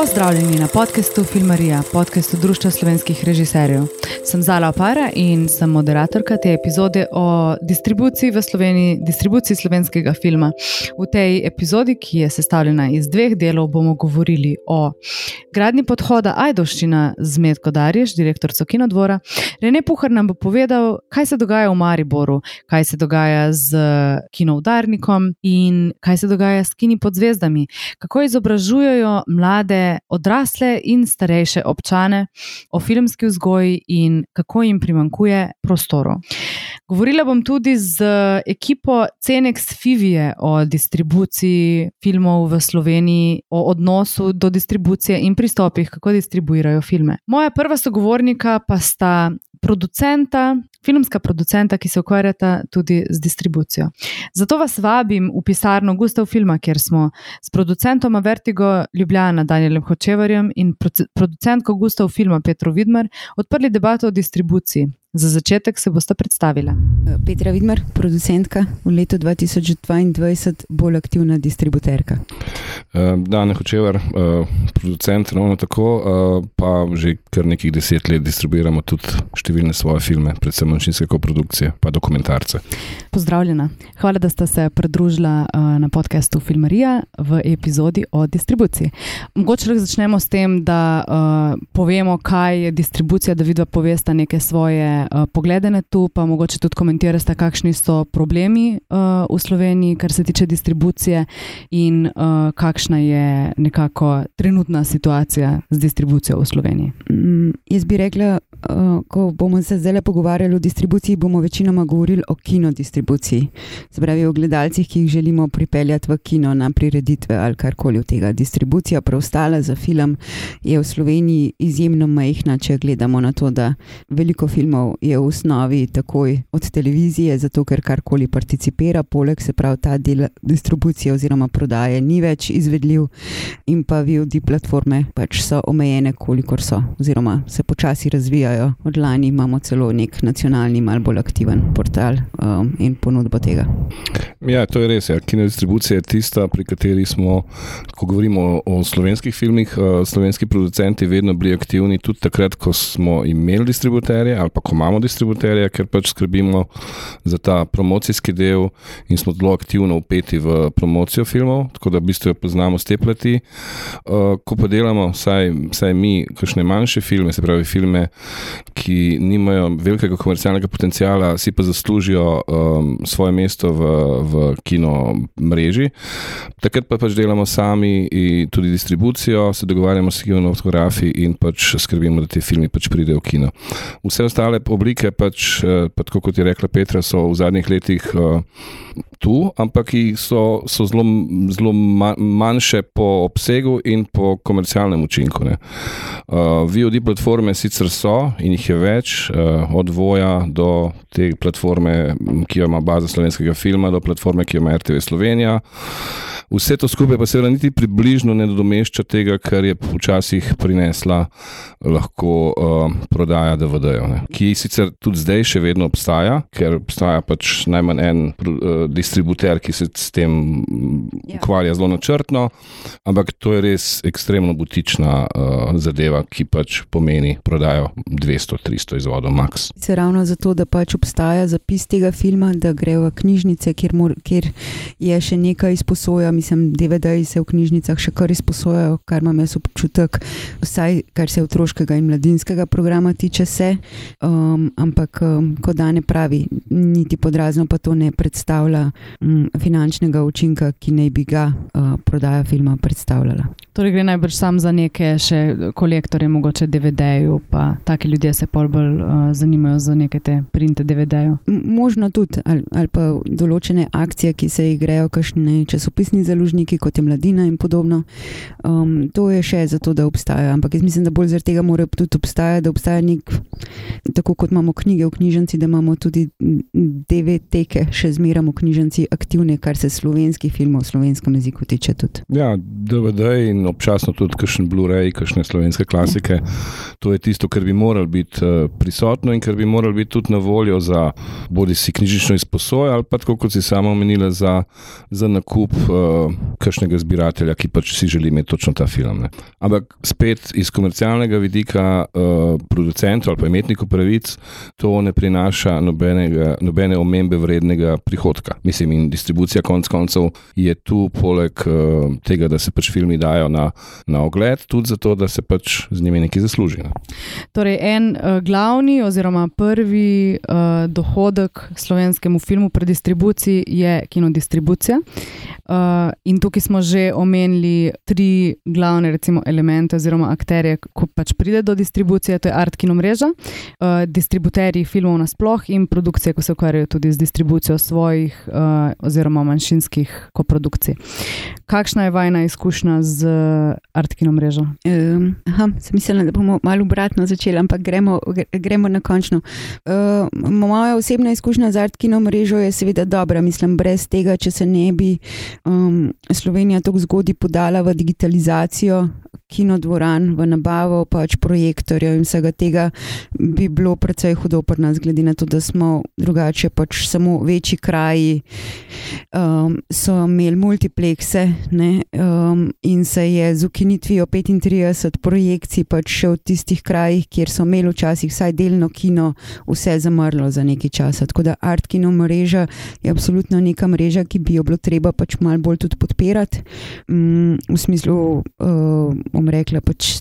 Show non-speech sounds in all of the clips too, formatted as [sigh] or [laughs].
Pozdravljeni na podkastu Filmarija, podkastu Društva slovenskih režiserjev. Sem Zala Opara in sem moderatorka te epizode o distribuciji v Sloveniji, distribuciji slovenskega filma. V tej epizodi, ki je sestavljena iz dveh delov, bomo govorili o gradni podhoda Ajdoščina z Medko Darjež, direktorico Kinodvora. Rene Puhar nam bo povedal, kaj se dogaja v Mariboru, kaj se dogaja z kinovdarnikom in kaj se dogaja s kini pod zvezdami, kako izobražujejo mlade, odrasle in starejše občane o filmski vzgoji in kako jim primankuje prostorov. Govorila bom tudi z ekipo Cenex Fivije o distribuciji filmov v Sloveniji, o odnosu do distribucije in pristopih, kako distribuirajo filme. Moja prva sogovornika pa sta producenta, filmska producenta, ki se ukvarjata tudi z distribucijo. Zato vas vabim v pisarno Gustav Filma, kjer smo s producentom Vertigo Ljubljana Danielem Hočevarjem in producentko Gustav Filma Petro Vidmar odprli debato o distribuciji. Za začetek se boste predstavili. Petra Vidmar, producentka v letu 2022, bolj aktivna distributerka. Dan Hočevar, producent, ravno tako, pa že kar nekaj deset let distribuiramo tudi številne svoje filme, predvsem manjšinske koprodukcije, pa dokumentarce. Pozdravljena. Hvala, da ste se pridružila na podkastu Filmarija v epizodi o distribuciji. Mogoče začnemo s tem, da povemo, kaj je distribucija, da vidva povesta neke svoje uh, poglede na to, pa mogoče tudi komentirate, kakšni so problemi uh, v Sloveniji, kar se tiče distribucije, in uh, kakšna je nekako trenutna situacija z distribucijo v Sloveniji. Mm, jaz bi rekla, uh, ko bomo se zdaj pogovarjali o distribuciji, bomo večinoma govorili o kinodistribuciji. Spravi o gledalcih, ki jih želimo pripeljati v kino na prireditve ali karkoli od tega. Distribucija preostala za film je v Sloveniji izjemno majhna, če gledamo na to, da veliko filmov je v osnovi takoj od televizije, zato ker karkoli participira, poleg se pravi ta del distribucije oziroma prodaje ni več izvedljiv, in pa VOD platforme pač so omejene, kolikor so, oziroma se počasi razvijajo. Od lani imamo celo nek nacionalni, malo bolj aktiven portal um, in ponudbo tega. Ja, to je res. Ja. Kino distribucija je tista, pri kateri smo, ko govorimo o, o slovenskih filmih, uh, slovenski producenti vedno bili aktivni, tudi takrat, ko smo imeli distributerje ali pa ko imamo distributerje, ker pač skrbimo za ta promocijski del in smo zelo aktivno upeti v promocijo filmov, tako da v bistvu poznamo z te plati. Uh, ko pa delamo, vsaj, vsaj mi, kakšne manjše filme, se pravi filme, ki nimajo velikega komercialnega potenciala, si pa zaslužijo um, svoje mesto v, v kino mreži. Takrat pa pač delamo sami in tudi distribucijo, se dogovarjamo s kinematografi in pač skrbimo, da ti filmi pač pridejo v kino. Vse ostale oblike, pač, eh, pa tako kot je rekla Petra, so v zadnjih letih uh, tu, ampak so, so zelo, zelo manjše po obsegu in po komercialnem učinku. Uh, eh, VOD platforme sicer so in jih je več, uh, od Voja do te platforme, ki jo ima baza slovenskega filma, do platforme, ki jo ima RTV Slovenija. Vse to skupaj pa seveda niti približno ne nadomešča tega, kar je včasih prinesla lahko uh, prodaja DVD-jev, ki sicer tudi zdaj še vedno obstaja, ker obstaja pač najmanj en uh, distributer, ki se s tem ja. ukvarja zelo načrtno, ampak to je res ekstremno butična uh, zadeva, ki pač pomeni prodajo 200-300 izvodov max. Se ravno zato, da pač obstaja zapis tega filma, da gre v knjižnice, kjer, mor, kjer je še nekaj izposoja mislim, DVD-ji se v knjižnicah še kar izposojajo, kar imam jaz občutek, vsaj kar se otroškega in mladinskega programa tiče. Se. Um, ampak, um, kot Dane pravi, niti podrazno pa to ne predstavlja um, finančnega učinka, ki naj bi ga uh, prodaja filma predstavljala. Torej, gre najbrž sam za neke še kolektorje, mogoče DVD-ju, pa taki ljudje se pol bolj uh, zanimajo za neke te printe DVD-ju. Možno tudi, ali, ali pa določene akcije, ki se jih grejo, kakšne časopisni založniki, kot je Mladina in podobno. Um, to je še zato, da obstaja. Ampak jaz mislim, da bolj zaradi tega mora tudi obstajati, da obstaja nek, tako kot imamo knjige v knjižnici, da imamo tudi DVD-ke še zmeraj v knjižnici aktivne, kar se slovenskih filmov v slovenskem jeziku tiče. Ja, DVD in občasno tudi kakšen Blu-ray, kakšne slovenske klasike. To je tisto, kar bi moralo biti uh, prisotno in kar bi moralo biti tudi na voljo za bodi si knjižnično izposojo ali pa, kot si sama omenila, za, za nakup. Uh, kakšnega zbiratelja, ki pač si želi imeti točno ta film. Ne. Ampak spet iz komercialnega vidika uh, producentov ali pa imetnikov pravic to ne prinaša nobenega, nobene omembe vrednega prihodka. Mislim, in distribucija konc koncev je tu poleg uh, tega, da se pač filmi dajo na, na ogled, tudi zato, da se pač z njimi nekaj zasluži. Ne. Torej, en uh, glavni oziroma prvi uh, dohodek slovenskemu filmu pri distribuciji je kinodistribucija. Uh, in tukaj smo že omenili tri glavne recimo, elemente oziroma akterje, ko pač pride do distribucije, to je art kino mreža, uh, distributerji filmov nasploh in produkcije, ko se ukvarjajo tudi z distribucijo svojih uh, oziroma manjšinskih koprodukcij. Kakšna je vajna izkušnja z art kino mrežo? Um, sem mislila, da bomo malo obratno začeli, ampak gremo, gremo na končno. Uh, moja osebna izkušnja z art kino mrežo je seveda dobra, mislim, brez tega, če se ne bi um, Slovenija tako zgodaj podala v digitalizacijo kinodvoran, v nabavo pač projektorjev in vsega tega, bi bilo precej hudo pri nas, glede na to, da smo drugače pač samo večji kraji, um, so imeli multiplekse ne, um, in se je z ukinitvijo 35 projekcij pač še v tistih krajih, kjer so imeli včasih vsaj delno kino, vse zamrlo za nekaj časa. Tako da art kino mreža je absolutno neka mreža, ki bi jo bilo treba pač malo bolj tudi podpirati. Um, v smislu, uh, bom rekla, pač,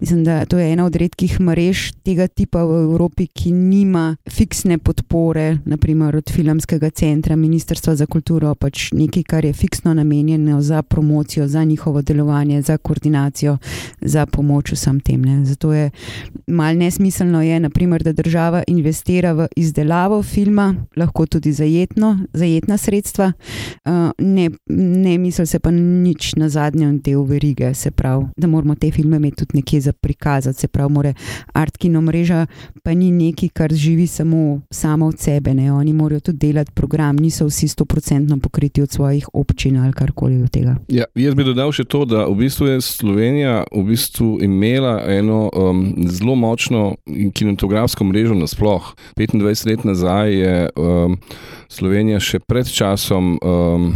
mislim, da to je ena od redkih mrež tega tipa v Evropi, ki nima fiksne podpore, naprimer od filmskega centra, Ministrstva za kulturo, pač nekaj, kar je fiksno namenjeno za promocijo, za njihovo delovanje, za koordinacijo, za pomoč vsem tem. Ne. Zato je mal nesmiselno, je, naprimer, da država investira v izdelavo filma, lahko tudi zajetno, zajetna sredstva, uh, ne, ne misli se pa nič na zadnjem delu verige, se pravi, da moramo te filme imeti tudi nekje za prikazati, se pravi, more art kino mreža pa ni nekaj, kar živi samo, samo od sebe, ne? oni morajo tudi delati program, niso vsi stoprocentno pokriti od svojih občin ali karkoli od tega. Ja, jaz bi dodal še to, da v bistvu je Slovenija v bistvu imela eno um, zelo močno kinematografsko mrežo nasploh. 25 let nazaj je um, Slovenija še pred časom um,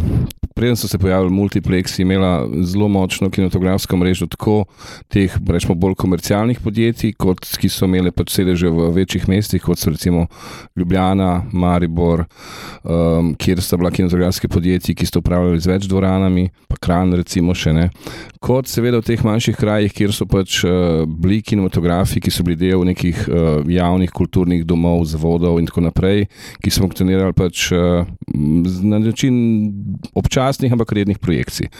preden so se pojavili multiplexi, imela zelo močno kinematografsko mrežo, tako teh, rečemo, bolj komercialnih podjetij, kot ki so imeli pač sedeže v večjih mestih, kot so recimo Ljubljana, Maribor, um, kjer sta bila kinematografske podjetji, ki so upravljali z več dvoranami, pa Kran, recimo še ne. Kot seveda v teh manjših krajih, kjer so pač uh, bili kinematografi, ki so bili del nekih uh, javnih kulturnih domov, zavodov in tako naprej, ki so funkcionirali pač uh, na način občasno počasnih, ampak rednih projekcij.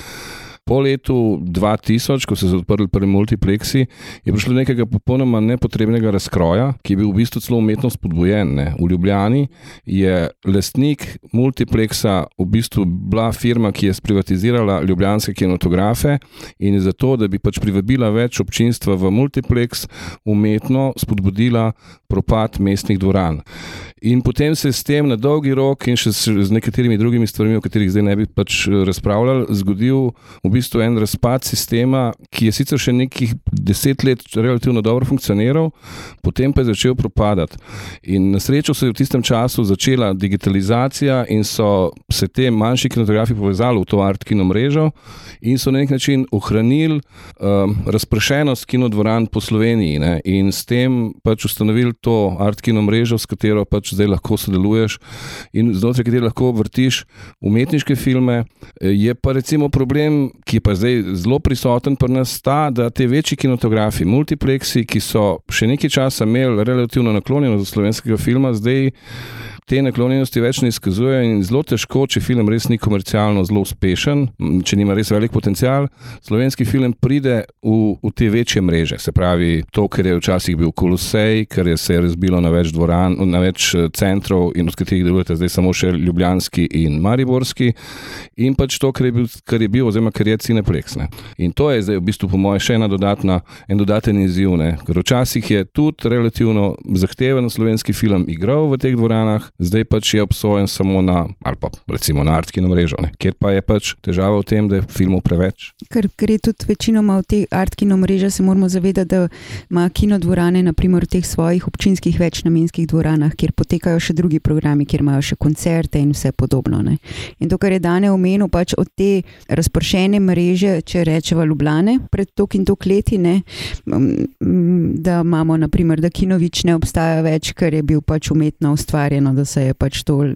Po letu 2000, ko so se odprli prvi multiplexi, je prišlo do nekega popolnoma nepotrebnega razkroja, ki je bil v bistvu celo umetno spodbujen. Ne. V Ljubljani je lastnik multiplexa v bistvu bila firma, ki je sprivatizirala ljubljanske kinematografe in zato, da bi pač privabila več občinstva v multiplex, umetno spodbudila propad mestnih dvoran. In potem se je s tem na dolgi rok in še z nekaterimi drugimi stvarmi, o katerih zdaj ne bi pač eh, razpravljali, zgodil v bistvu en razpad sistema, ki je sicer še nekih deset let relativno dobro funkcioniral, potem pa je začel propadati. In na srečo se je v tistem času začela digitalizacija in so se te manjši kinotografi povezali v to art kino mrežo in so na nek način ohranili um, razpršenost kinodvoran po Sloveniji ne? in s tem pač ustanovili to art kino mrežo, s katero pač zdaj lahko sodeluješ in znotraj katerega lahko vrtiš umetniške filme. Je pa recimo problem, ki je pa zdaj zelo prisoten pri nas, ta, da te večji kinotografi, multiplexi, ki so še nekaj časa imeli relativno naklonjenost do slovenskega filma, zdaj te naklonjenosti več ne izkazujejo in zelo težko, če film res ni komercialno zelo uspešen, če nima res velik potencial, slovenski film pride v, v te večje mreže. Se pravi, to, kar je včasih bil Kolosej, kar je se razbilo na več dvoran, na več eh, centrov in od katerih delujete zdaj samo še Ljubljanski in Mariborski, in pač to, kar je bil, kar je bil oziroma kar je Cineplex. Ne. In to je zdaj v bistvu po mojem še ena dodatna, en dodaten izziv, ne. ker včasih je tudi relativno zahteven slovenski film igral v teh dvoranah, zdaj pač je obsojen samo na, ali pa recimo na Artkino mrežo, ne? kjer pa je pač težava v tem, da je filmov preveč. Ker gre tudi večinoma v te Artkino mreže, se moramo zavedati, da ima kino dvorane, naprimer v teh svojih občinskih večnamenskih dvoranah, kjer potekajo še drugi programi, kjer imajo še koncerte in vse podobno. Ne? In to, kar je dane omenil, pač od te razpršene mreže, če rečemo Ljubljane, pred tok in tok leti, ne, da imamo, naprimer, da Kinovič ne obstaja več, ker je bil pač umetno ustvarjeno, da se je pač to uh,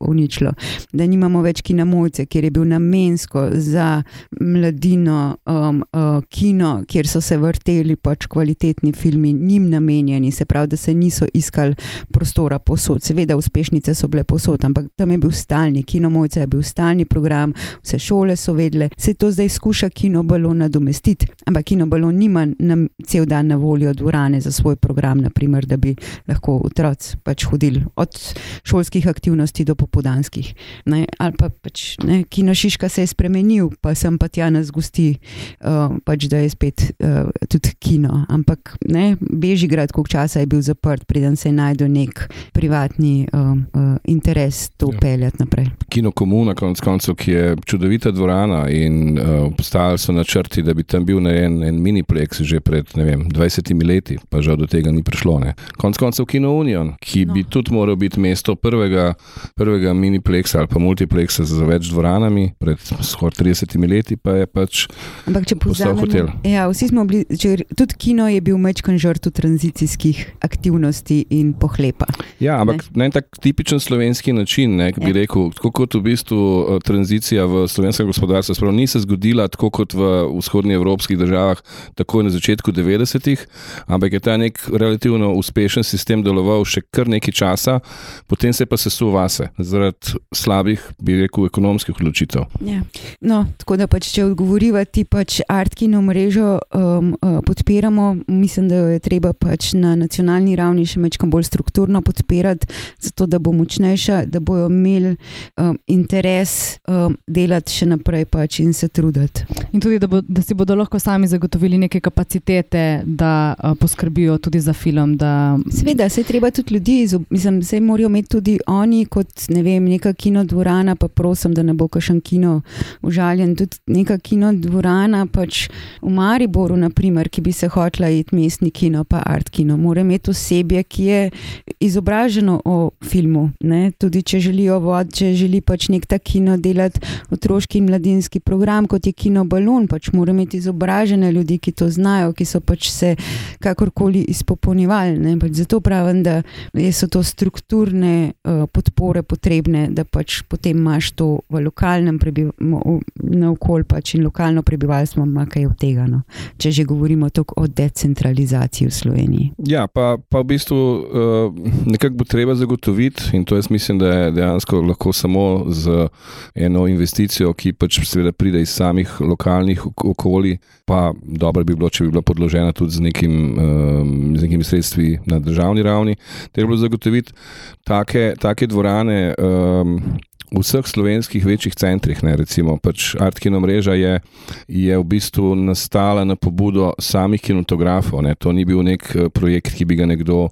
uničilo. Da nimamo več kinomojce, kjer je bil namensko za mladino um, uh, kino, kjer so se vrteli pač kvalitetni filmi, njim namenjeni, se pravi, da se niso iskali prostora posod. Seveda, uspešnice so bile posod, ampak tam je bil stalni kinomojce, je bil stalni program, vse šole so vedle. Se to zdaj skuša kinobalon nadomestiti, ampak kinobalon nima nam cel dan na voljo dvorane za svoj program, naprimer, da bi lahko otroci pač hodili od šolskih aktivnosti do popodanskih. Ne, ali pa pač ne, kino Šiška se je spremenil, pa sem pa tja nas gosti, uh, pač da je spet uh, tudi kino. Ampak ne, Bežigrad, koliko časa je bil zaprt, preden se je najdel nek privatni uh, uh, interes to ja. peljati naprej. Kino Komuna, konec koncev, ki je čudovita dvorana in uh, postajali so načrti, da bi tam bil en, en miniplex že pred vem, 20 leti, pa žal do tega ni prišlo. Ne. Konec koncev Kino Union, ki no. bi tudi moral biti mesto prvega, prvega miniplexa ali pa multiplexa za več dvoranami pred skoraj 30 leti, pa je pač Ampak, če postal hotel. Ja, vsi smo bili, če, tudi kino je bil mečkan žrtv tranzicijskih aktivnosti in pohlepa. Ja, ampak ne? na en tak tipičen slovenski način, ne, bi ja. rekel, tako kot v bistvu uh, tranzicija v slovenskem gospodarstvu, spravo, ni se zgodila tako kot v vzhodnji evropskih državah, takoj na začetku 90-ih, ampak je ta nek relativno uspešen sistem deloval še kar nekaj časa, potem se pa sesul vase zaradi slabih, bi rekel, ekonomskih odločitev. Ja. No, tako da pač, če odgovoriva ti pač Artkino mrežo um, uh, podpiramo, mislim, da jo je treba pač na nacionalni ravni še mečkam bolj strukturno podpirati, zato da bo močnejša, da bojo imeli um, interes um, delati še naprej pač in se truditi. In tudi, da, bo, da si bodo lahko sami zagotovili neke kapacitete, da uh, poskrbijo tudi za film. Da... Sveda, se treba tudi ljudi, mislim, se morajo imeti tudi oni kot ne vem, neka kinodvorana, pa prosim, da ne bo kakšen kino užaljen. Tudi neka kinodvorana pač v Mariboru, naprimer, ki bi se hotla iti mestni kino, pa art kino, mora imeti osebje, ki je izobraženo o filmu. Ne? Tudi če želijo voditi, če želi pač nek ta kino delati otroški in mladinski program, kot je kino Balon, pač mora imeti izobražene ljudi, ki to znajo, ki so pač se kakorkoli izpopolnjevali. Pač zato pravim, da so to strukturne uh, podpore potrebne, da pač potem imaš to v lokalnem okolju pač in lokalno prebivalstvo ima kaj od tega. No? Če že govorimo o decentralizaciji v Sloveniji. Ja, pa, pa v bistvu uh, nekako bo treba zagotoviti, in to jaz mislim, da je dejansko lahko samo z eno investicijo, ki pač seveda pride iz samih lokalnih okolij, pa dobro bi bilo, če bi bila podložena tudi z, nekim, um, z nekimi sredstvi na državni ravni. Treba je zagotoviti take, take dvorane. Um, vseh slovenskih večjih centrih, ne, recimo pač Artkino mreža je, je v bistvu nastala na pobudo samih kinotografov. Ne. To ni bil nek eh, projekt, ki bi ga nekdo uh,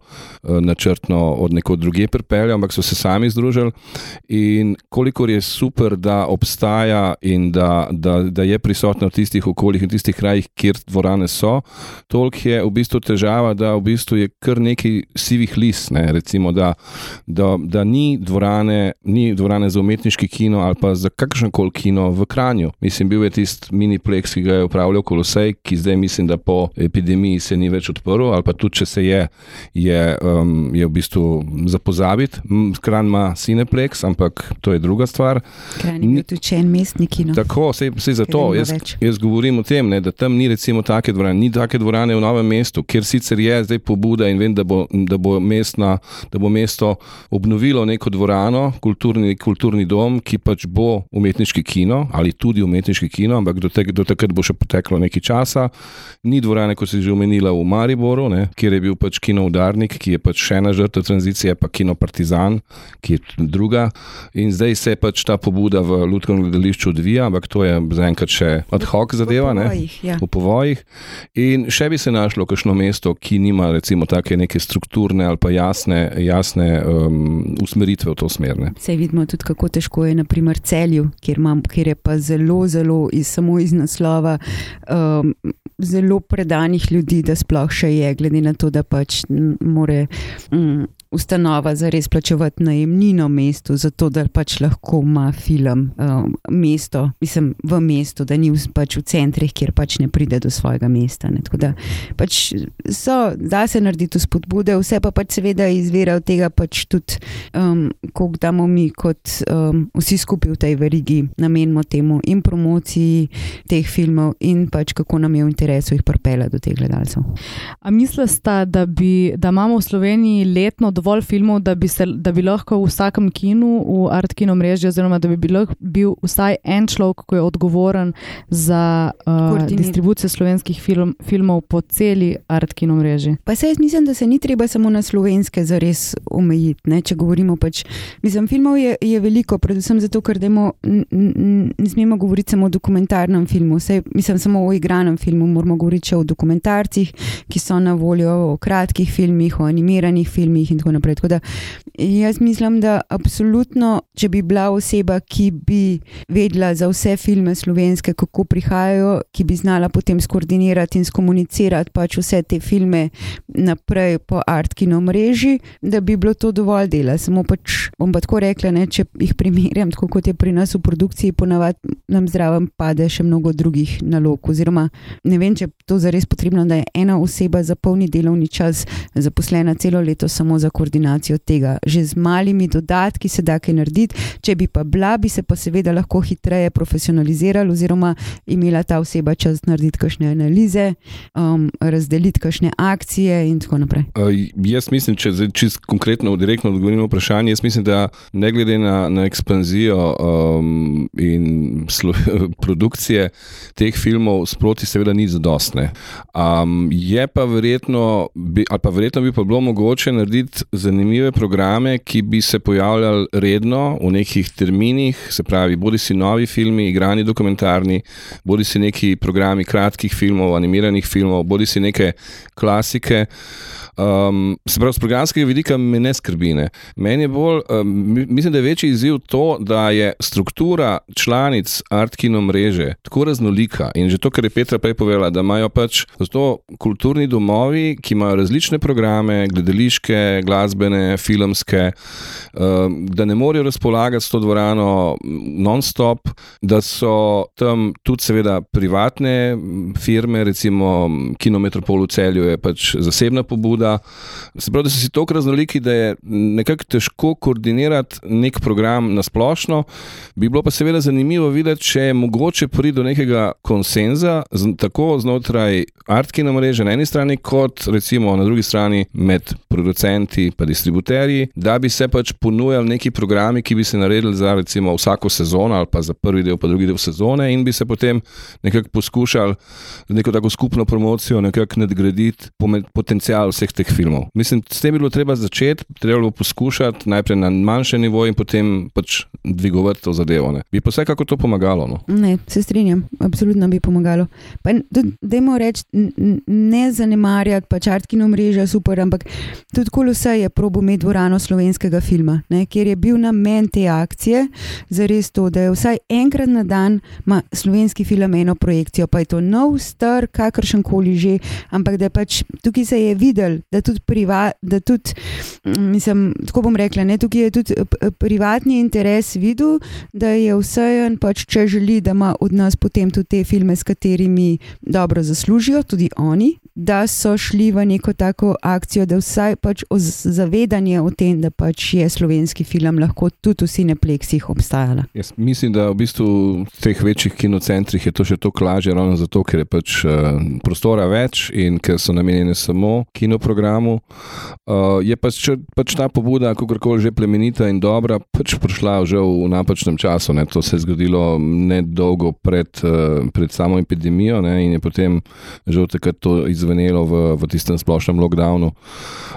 načrtno od neko druge pripeljal, ampak so se sami združili. In kolikor je super, da obstaja in da, da, da je prisotna v tistih okoljih in tistih krajih, kjer dvorane so, toliko je v bistvu težava, da v bistvu je kar nekaj sivih list. Ne. Recimo, da, da, da ni dvorane, ni dvorane za umetnost umetniški kino ali pa za kakršen koli kino v Kranju. Mislim, bil je tisti miniplex, ki ga je upravljal Kolosej, ki zdaj mislim, da po epidemiji se ni več odprl, ali pa tudi če se je, je, um, je v bistvu za pozabiti. Kran ima Cineplex, ampak to je druga stvar. Kran je tudi če en mestni kino. Tako, se je za to. Jaz, jaz govorim o tem, ne, da tam ni recimo take dvorane, ni take dvorane v novem mestu, kjer sicer je zdaj pobuda in vem, da bo, da bo, mestna, da bo mesto obnovilo neko dvorano, kulturni, kulturni kulturni dom, ki pač bo umetniški kino ali tudi umetniški kino, ampak do, te, do takrat bo še poteklo nekaj časa. Ni dvorane, kot si že omenila, v Mariboru, ne, kjer je bil pač kino Udarnik, ki je pač še ena žrtev tranzicije, pa kino Partizan, ki je druga. In zdaj se pač ta pobuda v Ljudskem gledališču odvija, ampak to je zaenkrat še ad hoc zadeva, v povojih, ja. v povojih. In še bi se našlo kakšno mesto, ki nima recimo take neke strukturne ali pa jasne, jasne um, usmeritve v to smer. Ne. Sej vidimo tudi, kako težko je, naprimer, celju, kjer, imam, kjer je pa zelo, zelo iz, samo iz naslova um, zelo predanih ljudi, da sploh še je, glede na to, da pač more. Um, Ustanova za res plačevati najemnino mestu, zato da pač lahko ima film um, mesto, mislim, v mestu, da ni v, pač v centrih, kjer pač ne pride do svojega mesta. Da pač so, da se narediti spodbude, vse pa pač seveda izvira od tega, pač tudi, um, koliko damo mi kot um, vsi skupaj v tej verigi, namenimo temu in promociji teh filmov, in pač kako nam je v interesu jih pripela do teh gledalcev. A mislite, da, bi- da imamo v Sloveniji letno dovolj filmov, da bi, se, da bi lahko v vsakem kinu, v art kino mreži, oziroma da bi bil, bil vsaj en človek, ki je odgovoren za uh, Koordinir- distribucijo slovenskih film, filmov po celi art kino mreži? Pa se jaz mislim, da se ni treba samo na slovenske zares omejiti. Ne? Če govorimo pač, mislim, filmov je, je veliko, predvsem zato, ker demo, n, n, ne smemo govoriti samo o dokumentarnem filmu, Sej, mislim samo o igranem filmu, moramo govoriti še o dokumentarcih, ki so na voljo, o kratkih filmih, o animiranih filmih in tako naprej. Tako da jaz mislim, da absolutno, če bi bila oseba, ki bi vedela za vse filme slovenske, kako prihajajo, ki bi znala potem skoordinirati in skomunicirati pač vse te filme naprej po art kino mreži, da bi bilo to dovolj dela. Samo pač bom pa tako rekla, ne, če jih primerjam, tako kot je pri nas v produkciji, ponavadi nam zraven pade še mnogo drugih nalog. Oziroma, ne vem, če to zares potrebno, da je ena oseba za polni delovni čas zaposlena celo leto samo za koordinacijo tega. Že z malimi dodatki se da kaj narediti, če bi pa bila, bi se pa seveda lahko hitreje profesionalizirali, oziroma imela ta oseba čas narediti kakšne analize, um, razdeliti kakšne akcije in tako naprej. Uh, jaz mislim, če zdaj čisto konkretno, direktno odgovorim na vprašanje, jaz mislim, da ne glede na, na ekspanzijo um, in slo, [laughs] produkcije teh filmov, sproti seveda ni zadostne. Um, je pa verjetno, bi, ali pa verjetno bi pa bilo mogoče narediti zanimive programe, ki bi se pojavljali redno v nekih terminih, se pravi, bodi si novi filmi, igrani dokumentarni, bodi si neki programi kratkih filmov, animiranih filmov, bodi si neke klasike. Um, se pravi, z programskega vidika me ne skrbi. Ne. Meni je bolj, um, mi- mislim, da je večji izziv to, da je struktura članic Artkino mreže tako raznolika. In že to, kar je Petra prej povedala, da imajo pač zato kulturni domovi, ki imajo različne programe, gledališke, glasbene, filmske, um, da ne morejo razpolagati s to dvorano non-stop, da so tam tudi seveda privatne m, firme, recimo m, Kinometropol v celju je pač zasebna pobuda. Se pravi, da so si tako raznoliki, da je nekako težko koordinirati nek program na splošno. Bi bilo pa seveda zanimivo videti, če je mogoče priti do nekega konsenza, tako znotraj Artkina mreže na eni strani, kot recimo na drugi strani med producenti in distributerji, da bi se pač ponujali neki programi, ki bi se naredili za recimo vsako sezono ali pa za prvi del, pa drugi del sezone in bi se potem nekako poskušali z neko tako skupno promocijo nekako nadgraditi potencial vseh teh filmov. Mislim, s tem bi bilo treba začeti, treba bilo poskušati najprej na manjšem nivoju in potem pač dvigovati to zadevo. Ne. Bi pa vsekako to pomagalo. No. Ne, se strinjam, absolutno bi pomagalo. Dajmo reči, ne zanemarjati pač Artkino mreža, super, ampak tudi Kolosej je probo imeti dvorano slovenskega filma, ne, kjer je bil namen te akcije zares to, da je vsaj enkrat na dan ima slovenski film eno projekcijo, pa je to nov, star, kakršen koli že, ampak da pač tukaj se je videl, da tudi, priva, da tudi mm, mislim, tako bom rekla, ne, tukaj je tudi privatni interes videl, da je vsejen, pač, če želi, da ima od nas potem tudi te filme, s katerimi dobro zaslužijo, tudi oni, da so šli v neko tako akcijo, da vsaj pač zavedanje o tem, da pač je slovenski film lahko tudi v Cinepleksih obstajala. Jaz mislim, da v bistvu v teh večjih kinocentrih je to še toliko lažje, ravno zato, ker je pač uh, prostora več in ker so namenjene samo kinoprogramu. Uh, je pač, pač ta pobuda, kako koli že plemenita in dobra, pač prišla že v napačnem času. Ne. To se je zgodilo nedolgo pred, uh, pred samo epidemijo ne, in je potem že takrat to izvenelo v, v tistem splošnem lockdownu.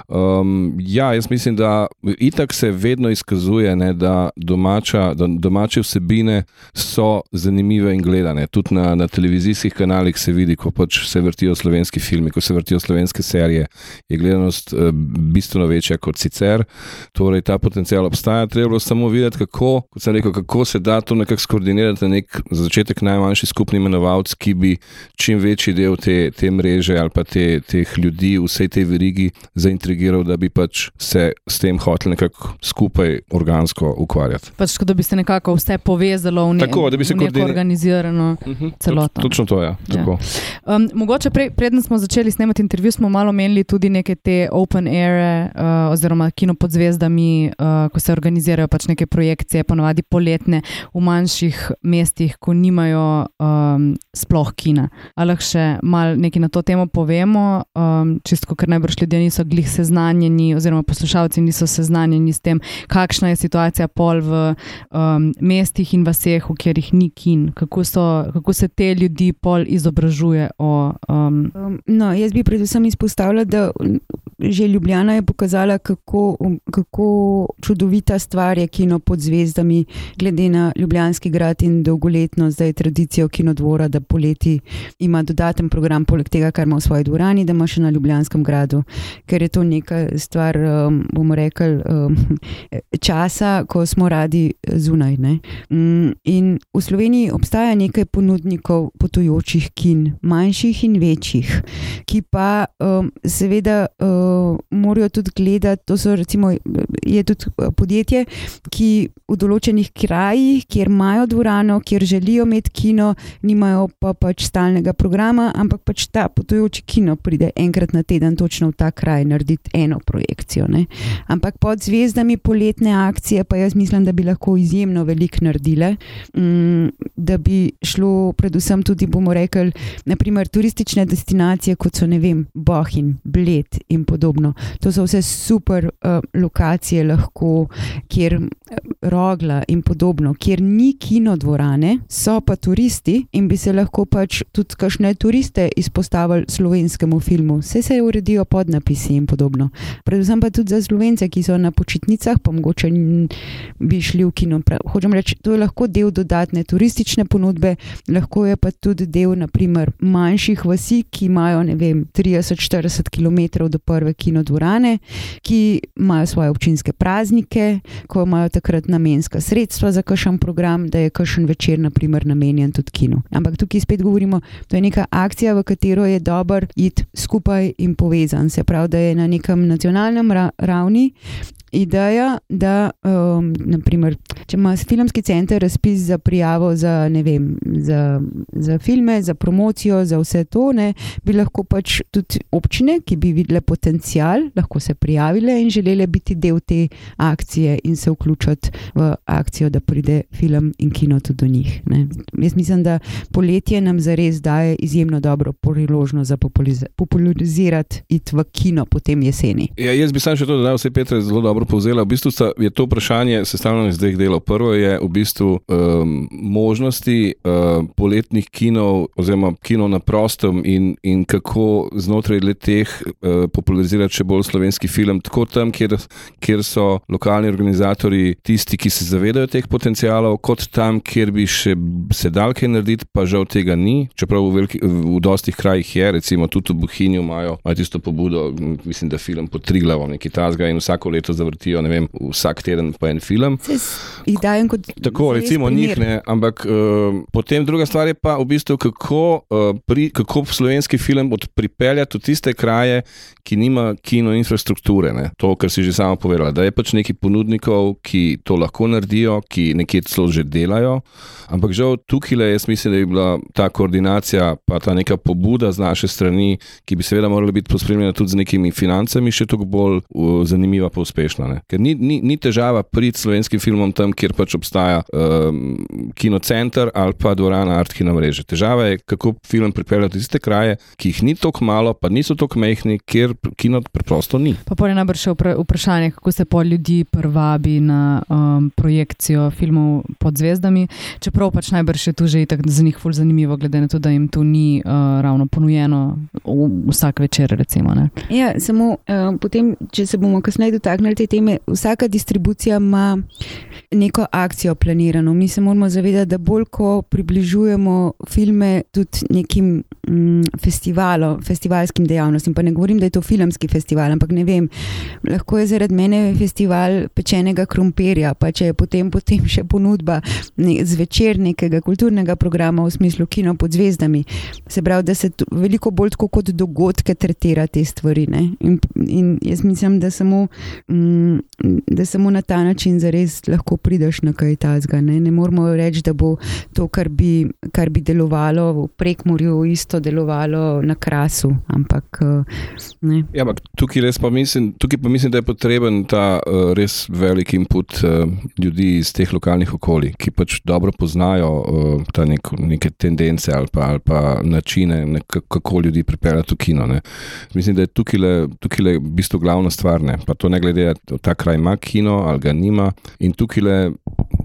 Um, ja, jaz mislim, da itak se vedno izkazuje, ne, da, domača, da domače vsebine so zanimive in gledane. Tudi na, na televizijskih kanalih se vidi, ko pač se vrtijo slovenski filmi, ko se vrtijo slovenske serije, je gledanost uh, bistveno večja kot sicer. Torej, ta potencial obstaja. Treba samo videti, kako, rekel, kako se da to nekako skoordinirati na nek začetek najmanjši skupni imenovalec, ki bi čim večji del te, te mreže ali pa te, teh ljudi, vse te verigi zaintrigiral, da bi pač se s tem hotel nekako skupaj organsko ukvarjati. Pač, da bi se nekako vse povezalo v, ne, Tako, bi v neko organizirano uh mhm, -huh, celoto. Točno to je. Ja. Ja. Um, mogoče prej, preden smo začeli snemati intervju, smo malo menili tudi neke te open air uh, oziroma kino pod zvezdami, uh, ko se organizirajo pač neke projekcije, ponovadi poletne v manjših mestih, ko nimajo um, sploh kina. Ali lahko še malo nekaj na to temo povemo, um, čisto ker najbrž ljudje niso glih seznanjeni, oziroma poslušalci niso seznanjeni s tem, kakšna je situacija pol v um, mestih in vseh, v katerih ni kin, kako, so, kako se te ljudi pol izobražuje. O, um... Um, no, jaz bi predvsem izpostavila, da že Ljubljana je pokazala, kako, kako čudovita stvar je kino pod zvezdami, glede na Ljubljanski grad in dolgoletno zdaj tradicijo kinodvora, da poleti ima dodaten program, poleg tega, kar ima v svoji dvorani, da ima še na Ljubljanskem gradu, ker je to neka stvar, um, bomo rekli, um, časa, ko smo radi zunaj. Ne? Mm, in v Sloveniji obstaja nekaj ponudnikov potujočih kin, manjših in večjih, ki pa um, seveda. Um, morajo tudi gledati. To so recimo, je tudi eh, podjetje, ki v določenih krajih, kjer imajo dvorano, kjer želijo imeti kino, nimajo pa pač stalnega programa, ampak pač ta potujoči kino pride enkrat na teden točno v ta kraj narediti eno projekcijo. Ne. Ampak pod zvezdami poletne akcije, pa jaz mislim, da bi lahko izjemno veliko naredile, mm, da bi šlo predvsem tudi, bomo rekli, naprimer turistične destinacije, kot so vem, Bohin, Bled in podobno. To so vse super uh, lokacije, lahko, kjer uh, rogla in podobno, kjer ni kinodvorane, so pa turisti in bi se lahko pač tudi kašne turiste izpostavili slovenskemu filmu. Vse se uredijo podnapisi in podobno. Predvsem pa tudi za slovence, ki so na počitnicah, pa mogoče bi šli v kino. Hočem reči, to je lahko del dodatne turistične ponudbe, lahko je pa tudi del, naprimer, manjših vasi, ki imajo, ne vem, 30-40 km do prve kinodvorane, ki imajo svoje občinske praznike, ko imajo takrat namenska sredstva za kakšen program, da je kakšen večer, naprimer, namenjen tudi kinu. Ampak tukaj spet govorimo, da je neka akcija, v katero je iti skupaj in povezan. Se pravi, da je na nekem nacionalnem ra ravni ideja, da um, naprimer, če ima filmski center razpis za prijavo za, vem, za, za filme, za promocijo, za vse to, ne, bi lahko pač tudi občine, ki bi videle potencial, lahko se prijavile in želele biti del te akcije in se vključiti v akcijo, da pride film in kino tudi do njih. Ne. Jaz mislim, da poletje nam zares daje izjemno dobro priložnost za popularizirati it v kino potem jeseni. Ja, jaz bi sam še to dodal, vse Petra je zelo dobro dobro povzela. V bistvu je to vprašanje sestavljeno iz dveh delov. Prvo je v bistvu um, možnosti uh, poletnih kinov, oziroma kinov na prostem, in, in kako znotraj teh uh, popularizirati še bolj slovenski film. Tako tam, kjer, kjer so lokalni organizatori tisti, ki se zavedajo teh potencialov, kot tam, kjer bi še se dal kaj narediti, pa žal tega ni. Čeprav v, veliki, v dostih krajih je, recimo tudi v Bohinju imajo, tisto pobudo, mislim, da film pod Triglavom, neki tasga in vsako leto za zavrtijo vem, vsak teden po en film. Kot Tako, recimo, njih ne. Ampak uh, potem druga stvar je pa v bistvu, kako, uh, pri, kako slovenski film pripeljati v tiste kraje, ki nima kino infrastrukture. Ne? To, kar si že sama povedala, da je pač nekaj ponudnikov, ki to lahko naredijo, ki nekje celo že delajo. Ampak žal tukaj le jaz mislim, da je bila ta koordinacija, pa ta neka pobuda z naše strani, ki bi seveda morala biti pospremljena tudi z nekimi financami, še toliko bolj uh, zanimiva pa uspešna. Ne? Ker ni, ni, ni težava priti slovenskim filmom tam, kjer pač obstaja um, kinocenter ali pa dvorana Artkina mreže. Težava je, kako film pripeljati iz te kraje, ki jih ni tako malo, pa niso tako mehni, kjer kino preprosto ni. Pa pa je najbrž še vprašanje, kako se po ljudi prvabi na um, projekcijo filmov pod zvezdami. Čeprav pač najbrž je tu že tako za njih fulj zanimivo, glede na to, da jim to ni uh, ravno ponujeno vsak večer. Recimo, ja, samo uh, potem, če se bomo kasneje dotaknili te teme, vsaka distribucija ima neko akcijo planirano. Mi se moramo zavedati, da bolj ko približujemo filme tudi nekim mm, festivalom, festivalskim dejavnostim, pa ne govorim, da je to filmski festival, ampak ne vem, lahko je zaradi mene festival pečenega krompirja, pa če je potem, potem še ponudba ne, zvečer nekega kulturnega programa v smislu kino pod zvezdami. Se pravi, da se veliko bolj kot dogodke tretira te stvari. In, in jaz mislim, da samo, mm, da samo na ta način zares lahko prideš na kaj tazga. Ne, ne moramo reči, da bo to, kar bi, kar bi delovalo v prekmorju, isto delovalo na krasu. Ampak ne, Ja, tukaj, pa mislim, tukaj pa mislim, da je potreben ta uh, res velik input uh, ljudi iz teh lokalnih okolij, ki pač dobro poznajo uh, nek, neke tendence ali pa, ali pa načine, ne, kako ljudi pripeljati v kino. Ne. Mislim, da je tukaj le, tukaj le v bistvu glavna stvar. Ne. Pa to ne glede, ta kraj ima kino ali ga nima. In tukaj le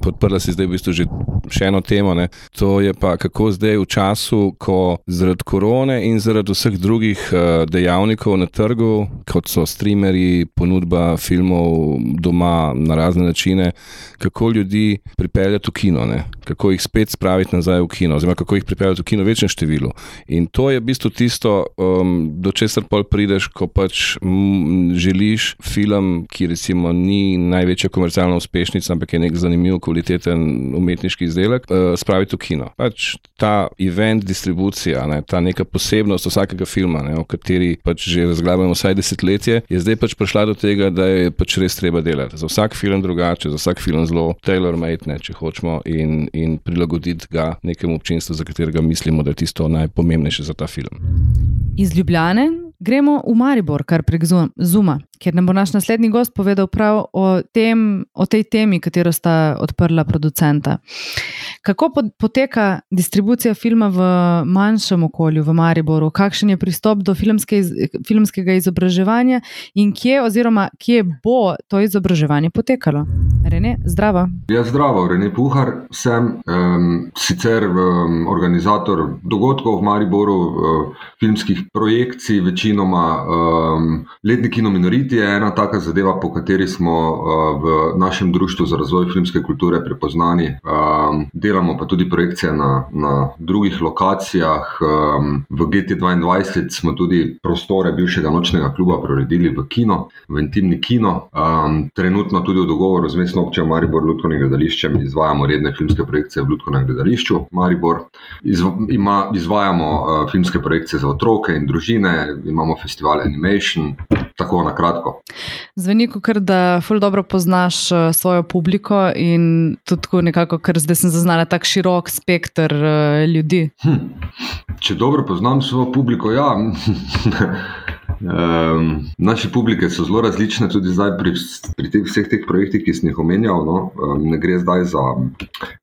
podprla si zdaj v bistvu že še eno temo. Ne. To je pa kako zdaj v času, ko zaradi korone in zaradi vseh drugih uh, dejavnikov na trgu, kot so streamerji, ponudba filmov doma na razne načine, kako ljudi pripeljati v kino, ne? kako jih spet spraviti nazaj v kino, oziroma kako jih pripeljati v kino v večjem številu. In to je v bistvu tisto, um, do česar pol prideš, ko pač želiš film, ki recimo ni največja komercialna uspešnica, ampak je nek zanimiv, kvaliteten umetniški izdelek, uh, spraviti v kino. Pač ta event distribucija, ne? ta neka posebnost vsakega filma, ne? o kateri pač že razglabljamo vsaj desetletje, je zdaj pač prišla do tega, da je pač res treba delati. Za vsak film drugače, za vsak film zelo tailor-made, če hočemo, in, in prilagoditi ga nekemu občinstvu, za katerega mislimo, da je tisto najpomembnejše za ta film. Iz Ljubljane gremo v Maribor, kar prek Zuma, kjer nam bo naš naslednji gost povedal prav o, tem, o tej temi, katero sta odprla producenta. Kako poteka distribucija filma v manjšem okolju, v Mariboru, kakšen je pristop do filmske, filmskega izobraževanja in kje, oziroma kje bo to izobraževanje potekalo? Rene, zdravo. Ja, zdravo, Rene Puhar, sem um, sicer um, organizator dogodkov v Mariboru, uh, filmskih projekcij, večinoma um, letni kino Minoriti je ena taka zadeva, po kateri smo uh, v našem društvu za razvoj filmske kulture prepoznani. Um, delamo pa tudi projekcije na, na drugih lokacijah. Um, v GT2 smo tudi prostore bivšega nočnega kluba preuredili v kino, v intimni kino. Um, trenutno tudi v dogovoru z mestno občino Maribor, Ljudkovnim gledališčem, izvajamo redne filmske projekcije v Ljudkovnem gledališču Maribor. Izv, ima, izvajamo uh, filmske projekcije za otroke in družine, imamo festival Animation, tako na kratko. Zveni, kot da ful dobro poznaš uh, svojo publiko in tudi tako nekako, ker zdaj sem zaznala tako širok spekter uh, ljudi. Hm. Če dobro poznam svojo publiko, ja. [laughs] Um, naše publike so zelo različne, tudi zdaj pri, pri teh, vseh teh projektih, ki sem jih omenjal. No? Um, ne gre zdaj za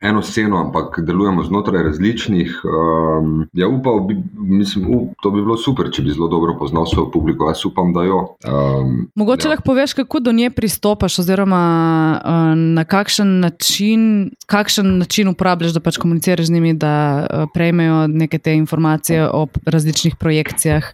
eno sceno, ampak delujemo znotraj različnih. Um, ja, upal bi, mislim, up, to bi bilo super, če bi zelo dobro poznal svojo publiko. Jaz upam, da jo. Um, Mogoče ja. lahko poveš, kako do nje pristopaš, oziroma uh, na kakšen način, kakšen način uporabljaš, da pač komuniciraš z njimi, da uh, prejmejo neke te informacije o različnih projekcijah.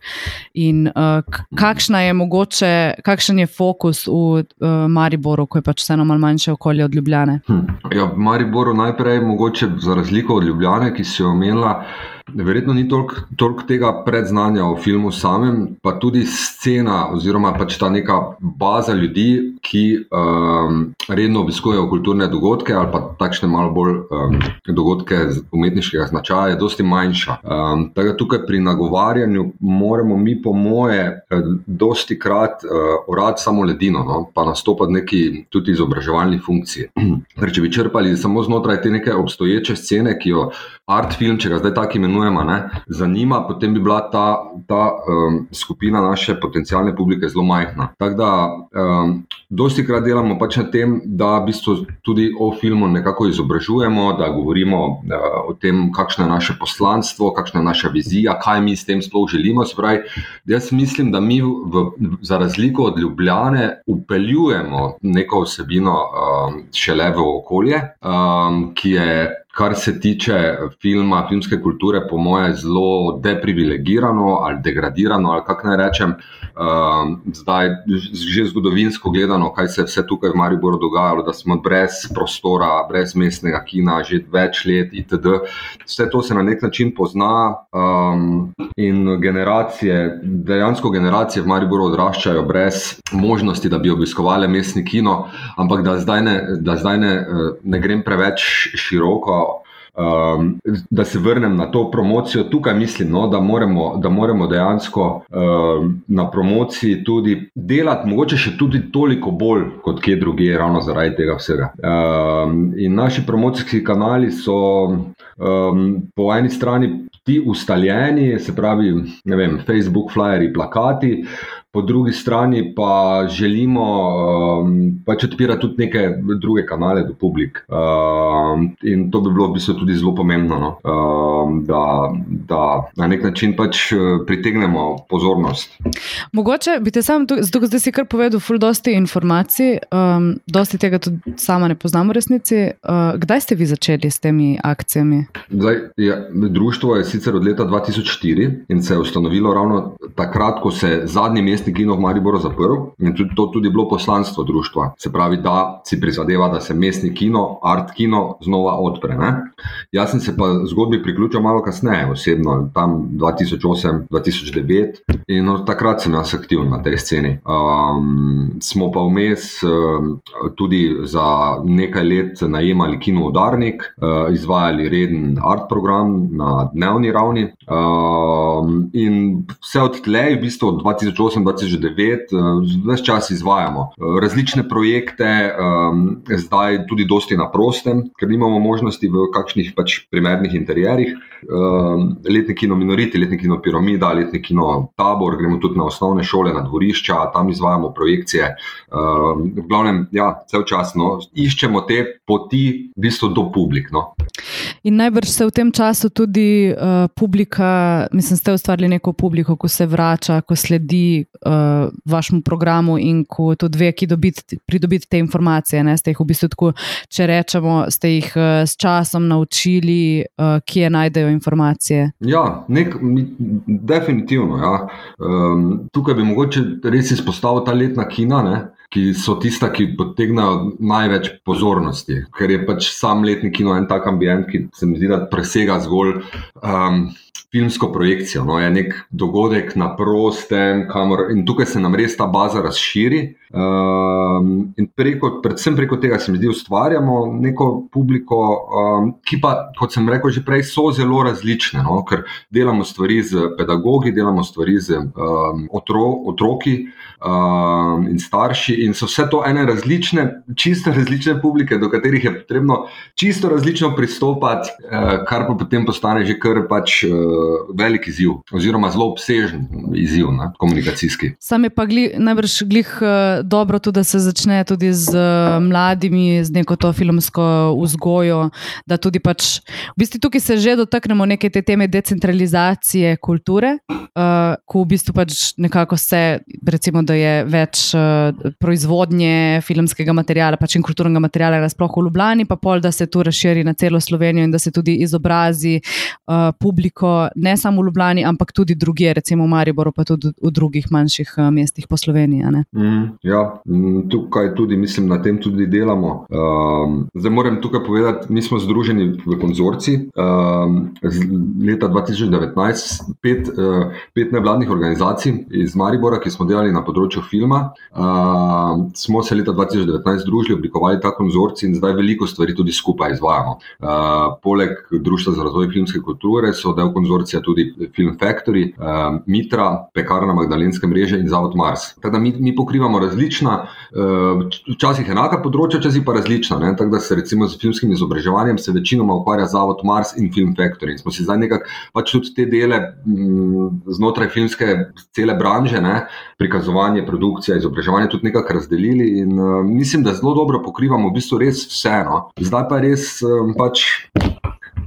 In, uh, kakšna je mogoče, kakšen je fokus v uh, Mariboru, ko je pač vseeno malo manjše okolje od Ljubljane? Hm. Ja, v Mariboru najprej, mogoče za razliko od Ljubljane, ki si jo omenila. Verjetno ni toliko tolk tega predznanja o filmu samem, pa tudi scena oziroma pač ta neka baza ljudi, ki um, redno obiskujejo kulturne dogodke ali pa takšne malo bolj um, dogodke umetniškega značaja, je dosti manjša. Um, tako tukaj pri nagovarjanju moramo mi, po moje, eh, dosti krat uh, urad samo ledino, no, pa nastopati neki tudi izobraževalni funkciji. Ker če bi črpali samo znotraj te neke obstoječe scene, ki jo art film, če ga zdaj tako imenujemo, ne, zanima, potem bi bila ta, ta um, skupina naše potencijalne publike zelo majhna. Tako da, um, dosti krat delamo pač na tem, da v bistvu tudi o filmu nekako izobražujemo, da govorimo uh, o tem, kakšno je naše poslanstvo, kakšna je naša vizija, kaj mi s tem sploh želimo. Spravi, jaz mislim, da mi, v, za razliko od Ljubljane, upeljujemo neko vsebino um, šele v okolje, um, ki je kar se tiče filma, filmske kulture, po mojem, zelo deprivilegirano ali degradirano, ali kako naj rečem. Uh, zdaj, že zgodovinsko gledano, kaj se je vse tukaj v Mariboru dogajalo, da smo brez prostora, brez mestnega kina, že več let, itd. Vse to se na nek način pozna um, in generacije, dejansko generacije v Mariboru odraščajo brez možnosti, da bi obiskovali mestni kino, ampak da zdaj ne, da zdaj ne, ne grem preveč široko. Um, da se vrnem na to promocijo, tukaj mislim, no, da, moramo, da moramo dejansko um, na promociji tudi delati, mogoče še tudi toliko bolj kot kje drugje, ravno zaradi tega vsega. Um, in naši promocijski kanali so um, po eni strani ti ustaljeni, se pravi, ne vem, Facebook, flyeri, plakati po drugi strani pa želimo um, pač odpirati tudi neke druge kanale do publik. Um, in to bi bilo v bistvu tudi zelo pomembno, no? um, da, da na nek način pač uh, pritegnemo pozornost. Mogoče bi te sam, zato zdaj si kar povedal, ful dosti informacij, um, dosti tega tudi sama ne poznam v resnici. Uh, kdaj ste vi začeli s temi akcijami? Zdaj, ja, društvo je sicer od leta 2004 in se je ustanovilo ravno takrat, ko se zadnji mest mestni kino v Mariboru zaprl in tudi to tudi bilo poslanstvo društva. Se pravi, da si prizadeva, da se mestni kino, art kino znova odpre. Ne? Jaz sem se pa zgodbi priključil malo kasneje, osebno, tam 2008-2009 in od takrat sem jaz aktiven na tej sceni. Um, smo pa vmes um, tudi za nekaj let najemali kino Udarnik, uh, izvajali reden art program na dnevni ravni. Um, in vse od tleh, v bistvu od 2008 do 2009, vse čas izvajamo različne projekte, um, zdaj tudi dosti na prostem, ker nimamo možnosti v kakšnih pač primernih interjerjih. Um, letni kino Minoriti, letni kino Piramida, letni kino Tabor, gremo tudi na osnovne šole, na dvorišča, tam izvajamo projekcije. Um, v glavnem, ja, cel čas no, iščemo te poti, v bistvu do publik. No. In najbrž se v tem času tudi uh, publika, mislim, ste ustvarili neko publiko, ko se vrača, ko sledi uh, vašemu programu in ko tudi ve, ki dobiti, pridobiti te informacije. Ne? Ste jih v bistvu tako, če rečemo, ste jih uh, s časom naučili, uh, kje najdejo informacije. Ja, nek, definitivno. Ja. Um, tukaj bi mogoče res izpostavil ta letna kina. Ne? ki so tista, ki potegnajo največ pozornosti, ker je pač sam letni kino en tak ambient, ki se mi zdi, da presega zgolj um, filmsko projekcijo. No, je nek dogodek na prostem, kamor, in tukaj se nam res ta baza razširi. Um, in preko, predvsem preko tega se mi zdi, ustvarjamo neko publiko, um, ki pa, kot sem rekel že prej, so zelo različne. No, ker delamo stvari z pedagogi, delamo stvari z um, otro, otroki um, in starši. In so vse to ene različne, čisto različne publike, do katerih je potrebno čisto različno pristopati, uh, kar pa potem postane že kar pač uh, velik izziv, oziroma zelo obsežen izziv, ne, komunikacijski. Sam je pa gli, najbrž glih uh, dobro tudi, da se začne tudi z uh, mladimi, z neko to filmsko vzgojo, da tudi pač v bistvu tukaj se že dotaknemo neke te teme decentralizacije kulture, uh, ko v bistvu pač nekako se, recimo, da je več uh, proizvodnje filmskega materiala pač in kulturnega materiala, sploh v Ljubljani, pa pol, da se to razširi na celo Slovenijo in da se tudi izobrazi uh, publiko ne samo v Ljubljani, ampak tudi druge, recimo v Mariboru, pa tudi v drugih manjših uh, mestih po Sloveniji. Mm, ja, tukaj tudi mislim, na tem tudi delamo. Um, zdaj moram tukaj povedati, mi smo združeni v konzorci. Um, leta 2019 pet, uh, pet nevladnih organizacij iz Maribora, ki smo delali na področju filma. Uh, smo se leta 2019 združili, oblikovali ta konzorci in zdaj veliko stvari tudi skupaj izvajamo. Uh, poleg Društva za razvoj filmske kulture so del konzorcija tudi Film Factory, uh, Mitra, Pekarna Magdalenske mreže in Zavod Mars. Teda mi, mi pokrivamo različna, uh, včasih enaka področja, včasih pa različna. Tako da se recimo z filmskim izobraževanjem se večinoma ukvarja Zavod Mars in Film Factory. In smo si zdaj nekako pač tudi te dele m, mm, znotraj filmske cele branže, ne, prikazovanje, produkcija, izobraževanje tudi nekako razdelili. In uh, mislim, da zelo dobro pokrivamo v bistvu res vseeno. Zdaj pa res um, pač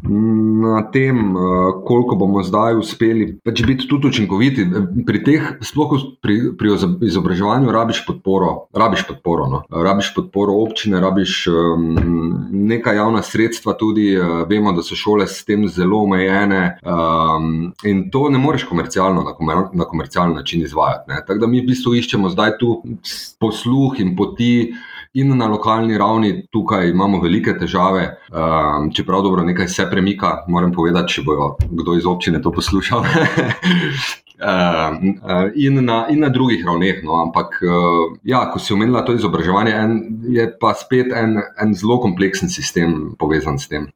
na tem, eh, koliko bomo zdaj uspeli pač biti tudi učinkoviti. Pri teh, sploh pri, pri izobraževanju, rabiš podporo, rabiš podporo, no. rabiš podporo občine, rabiš um, neka javna sredstva, tudi uh, vemo, da so šole s tem zelo omejene um, in to ne moreš komercialno, na, komer, na komercialen način izvajati. Ne. Tako da mi v bistvu iščemo zdaj tu posluh in poti in na lokalni ravni tukaj imamo velike težave, um, čeprav dobro nekaj se premika, moram povedati, če bo kdo iz občine to poslušal. [laughs] Uh, in, na, in na drugih ravneh. No. Ampak, uh, ja, ko si omenila to izobraževanje, en, je pa spet en, en zelo kompleksen sistem povezan s tem.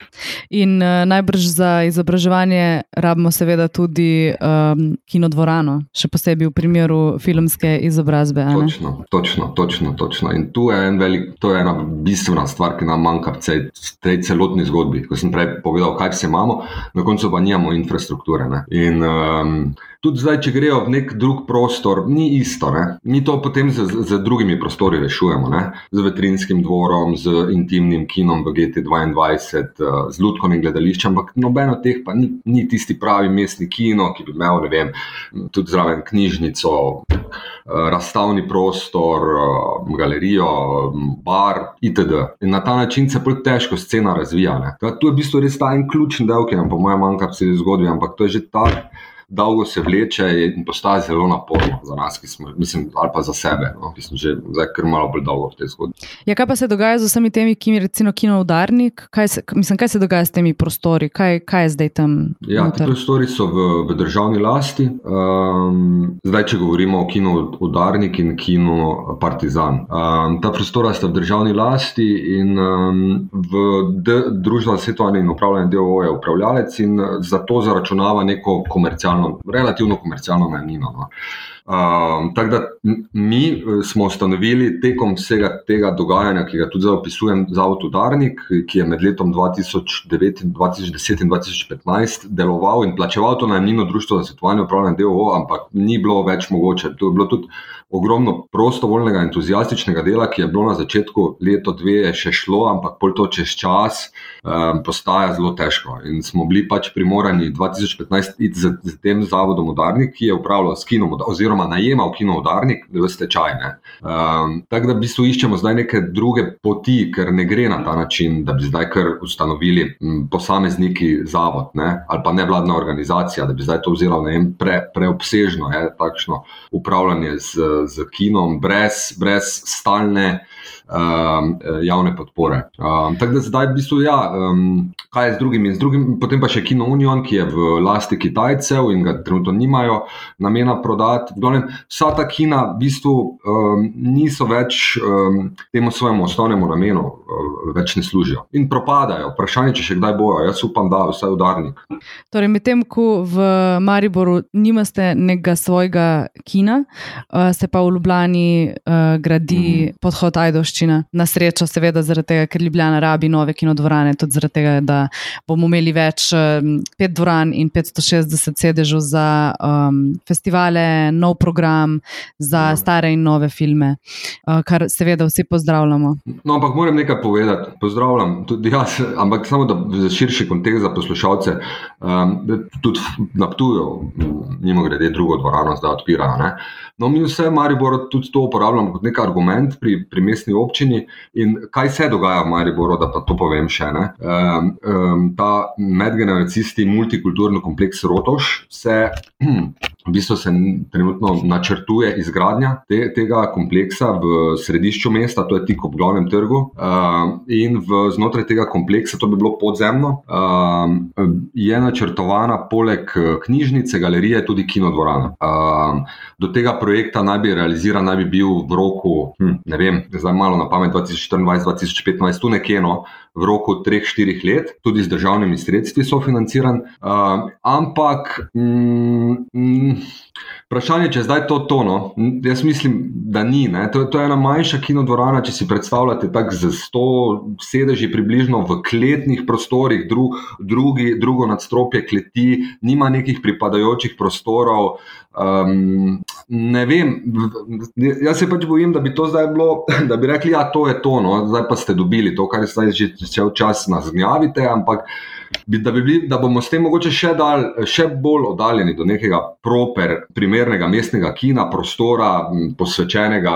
In uh, najbrž za izobraževanje rabimo, seveda, tudi um, kinodvorano, še posebej v primeru filmske izobrazbe. Točno, točno, točno, točno. In tu je, velik, to je ena bistvena stvar, ki nam manjka v tej, tej celotni zgodbi. Ko sem prej povedal, kaj vse imamo, na koncu pa nimamo infrastrukture. Ne. In um, tudi zdaj, če grejo v nek drug prostor, ni isto. Ne? Mi to potem z, z drugimi prostori rešujemo, ne? z vetrinskim dvorom, z intimnim kinom v GT2, z Ludkovnim gledališčem, ampak noben od teh pa ni, ni tisti pravi mestni kino, ki bi imel vem, tudi zraven knjižnico, razstavni prostor, galerijo, bar itd. In na ta način se bolj težko scena razvija. Ne? To je v bistvu res ta en ključni del, ki nam po mojem manjka v celi zgodbi, ampak to je že ta dolgo se vleče in postaje zelo naporno za nas, smo, mislim, ali pa za sebe, no, ki smo že zdaj kar malo bolj dolgo v tej zgodbi. Ja, kaj pa se dogaja z vsemi temi, ki jim recimo kino udarnik? Kaj se, mislim, kaj se dogaja s temi prostori? Kaj, kaj je zdaj tam? Ja, ti prostori so v, v državni lasti. Um, zdaj, če govorimo o kino udarnik in kino partizan. Um, ta prostora sta v državni lasti in um, v družbi za svetovanje in upravljanje DOO je upravljalec in zato zaračunava neko komercialno komercialno, relativno komercialno najemnino. No. Um, tako da mi eh, smo ustanovili tekom vsega tega dogajanja, ki ga tudi zdaj opisujem, Zavod Udarnik, ki je med letom 2009, 2010 in 2015 deloval in plačeval to najemnino Društvo za svetovanje upravljanja DOO, ampak ni bilo več mogoče. To je bilo tudi ogromno prostovoljnega, entuzijastičnega dela, ki je bilo na začetku leta dve še šlo, ampak pol to čez čas um, postaja zelo težko. In smo bili pač primorani 2015 iti z, z tem zavodom Udarnik, ki je upravljal s kinom, oziroma najemal kino Udarnik v stečaj. Um, tako da v bistvu iščemo zdaj neke druge poti, ker ne gre na ta način, da bi zdaj kar ustanovili m, posamezniki zavod ne? ali pa nevladna organizacija, da bi zdaj to vzela pre, preobsežno, je, takšno upravljanje z z kinom, brez, brez stalne um, javne podpore. Um, tako da zdaj, v bistvu, ja, um, kaj je z drugimi? Z drugim, potem pa še Kino Union, ki je v lasti Kitajcev in ga trenutno nimajo namena prodati. Vsa ta kina v bistvu um, niso več um, temu svojemu osnovnemu namenu, um, več ne služijo in propadajo. Vprašanje, če še kdaj bojo, jaz upam, da vsaj udarnik. Torej, medtem ko v Mariboru nimate nekega svojega kina, uh, se pa v Ljubljani uh, gradi mm. podhod Ajdoščina. Na srečo, seveda, zaradi tega, ker Ljubljana rabi nove kinodvorane, tudi zaradi tega, da bomo imeli več pet dvoran in 560 sedežev za um, festivale, nov program za stare in nove filme, uh, kar seveda vsi pozdravljamo. No, ampak moram nekaj povedati. Pozdravljam tudi jaz, ampak samo da za širši kontekst za poslušalce. Um, tudi na Ptuju, mimo grede, drugo dvorano zdaj odpirajo. No, mi vse, Maribor, tudi to uporabljamo kot nek argument pri, pri mestni občini. In kaj se dogaja v Mariboru, da pa to povem še ne. Um, um, ta medgeneracijski multikulturni kompleks Rotoš se. [clears throat] V bistvu se trenutno načrtuje izgradnja te, tega kompleksa v središču mesta, to je tik ob glavnem trgu. Uh, in v, znotraj tega kompleksa, to bi bilo podzemno, uh, je načrtovana poleg knjižnice, galerije, tudi kinodvorana. Uh, do tega projekta naj bi realiziran, naj bi bil v roku, hm, ne vem, zdaj malo na pamet, 2024-2025, tu nekje no v roku 3-4 let, tudi z državnimi sredstvi sofinanciran. Uh, ampak mm, mm, vprašanje, če je zdaj to tono, jaz mislim, da ni. To, to je ena manjša kinodvorana, če si predstavljate, tako z 100 sedeži, približno v kletnih prostorih, dru, drugi, drugo nadstropje kleti, nima nekih pripadajočih prostorov. Um, ne vem, jaz se pač bojim, da bi to zdaj bilo, [clears throat] da bi rekli, da ja, je to, no, zdaj pa ste dobili to, kar zdaj že cel čas nas gnjavite, ampak da, bi bili, da bomo s tem mogoče še, dal, še bolj oddaljeni do nekega proper, primernega mestnega kina, prostora, posvečenega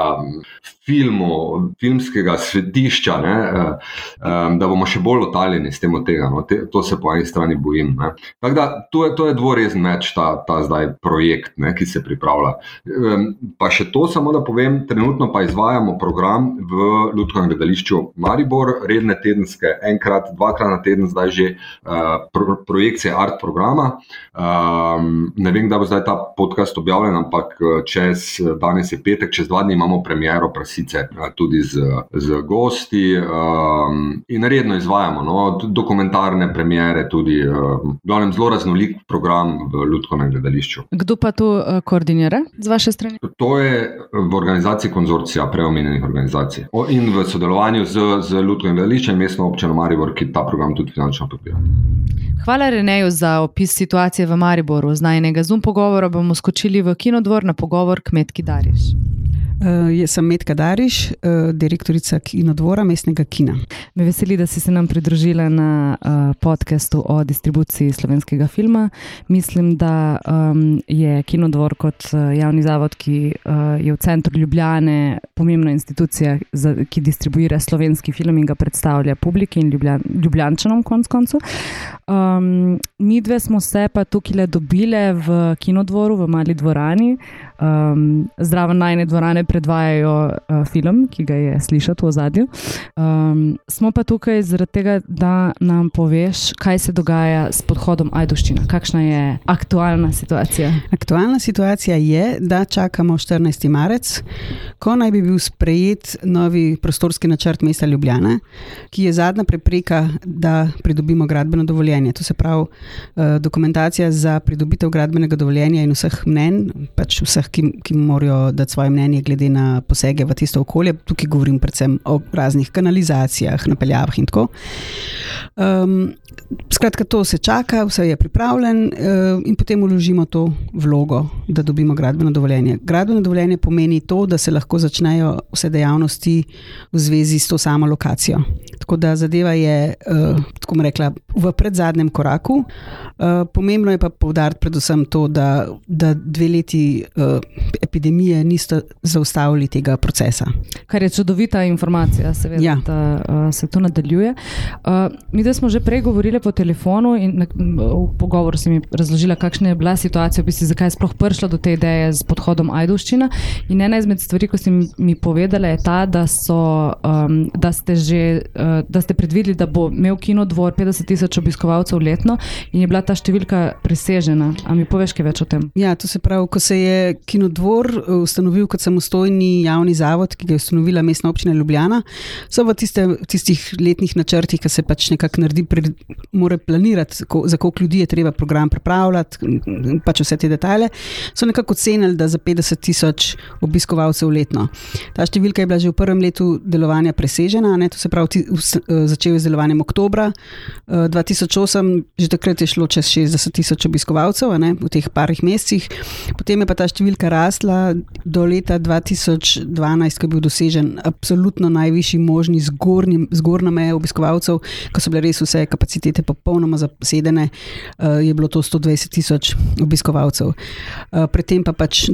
filmu, filmskega svetišča, ne, um, da bomo še bolj oddaljeni s tem od tega. No. Te, to se po eni strani bojim. Tako da to je, to je dvorezen meč, ta, ta zdaj projekt, ne, ki se pripravlja. Pa še to samo da povem, trenutno pa izvajamo program v Ljudskem gledališču Maribor, redne tedenske, enkrat, dvakrat na teden, zdaj že pro, projekcije art programa. Um, ne vem, da bo zdaj ta podcast objavljen, ampak čez danes je petek, čez dva dni imamo premiero sicer tudi z, z gosti um, in redno izvajamo no, dokumentarne premjere, tudi um, zelo raznolik program v Ljudkovnem gledališču. Kdo pa to koordinira z vaše strani? To je v organizaciji konzorcija preomenjenih organizacij in v sodelovanju z, z Ljudkovnim gledališčem in mestno občino Maribor, ki ta program tudi finančno podpira. Hvala Reneju za opis situacije v Mariboru. Z najnega zum pogovora bomo skočili v kinodvor na pogovor kmetki Dariš. Uh, jaz sem Medka Dariš, uh, direktorica Kinodvora, mestnega kina. Me veseli, da si se nam pridružila na uh, podkastu o distribuciji slovenskega filma. Mislim, da um, je Kinodvor kot javni zavod, ki je v centru Ljubljane, pomembna institucija, ki distribuira slovenski film in ga predstavlja publiki in ljubljan, ljubljančanom, konc koncu. Um, mi dve smo se pa tukaj le dobile v Kinodvoru, v mali dvorani, um, zraven najne dvorane predvajajo uh, film, ki ga je slišati v ozadju. Um, smo pa tukaj zaradi tega, da nam poveš, kaj se dogaja s podhodom Ajdoščina, kakšna je aktualna situacija. Aktualna situacija je, da čakamo 14. marec, ko naj bi bil sprejet novi prostorski načrt mesta Ljubljana, ki je zadnja prepreka, da pridobimo gradbeno dovoljenje. To se pravi, uh, dokumentacija za pridobitev gradbenega dovoljenja in vseh mnen, pač vseh, ki, ki morajo dati svoje mnenje glede glede na posege v tisto okolje. Tukaj govorim predvsem o raznih kanalizacijah, napeljavah in tako. Um, skratka, to se čaka, vse je pripravljen uh, in potem uložimo to vlogo, da dobimo gradbeno dovoljenje. Gradbeno dovoljenje pomeni to, da se lahko začnejo vse dejavnosti v zvezi s to samo lokacijo. Tako da zadeva je, uh, tako rekla, v predzadnjem koraku. Uh, pomembno je pa povdariti predvsem to, da, da dve leti uh, epidemije nista zaustavili tega procesa. Kar je čudovita informacija, seveda, ja. da uh, se to nadaljuje. Uh, mi, da smo že prej govorili po telefonu in na, v pogovoru si mi razložila, kakšna je bila situacija, bisi, zakaj je sploh prišla do te ideje z podhodom Ajduščina. In ena izmed stvari, ko si mi povedala, je ta, da, so, um, da ste že. Uh, da ste predvideli, da bo imel kino dvor 50 tisoč obiskovalcev letno in je bila ta številka presežena. A mi poveš kaj več o tem? Ja, to se pravi, ko se je kino dvor ustanovil kot samostojni javni zavod, ki ga je ustanovila mestna občina Ljubljana, so v tiste, tistih letnih načrtih, ki se pač nekako naredi, mora planirati, za koliko ljudi je treba program pripravljati, pač vse te detajle, so nekako ocenili, da za 50 tisoč obiskovalcev letno. Ta številka je bila že v prvem letu delovanja presežena, ne, to se pravi, Eh, začel z delovanjem oktobra 2008, eh, že takrat je šlo čez 60 tisoč obiskovalcev ne, v teh parih mesecih, potem je pa ta številka rasla do leta 2012, ko je bil dosežen absolutno najvišji možni zgornji, zgornja meja obiskovalcev, ko so bile res vse kapacitete popolnoma zasedene, uh, je bilo to 120 tisoč obiskovalcev. Uh, predtem pa pač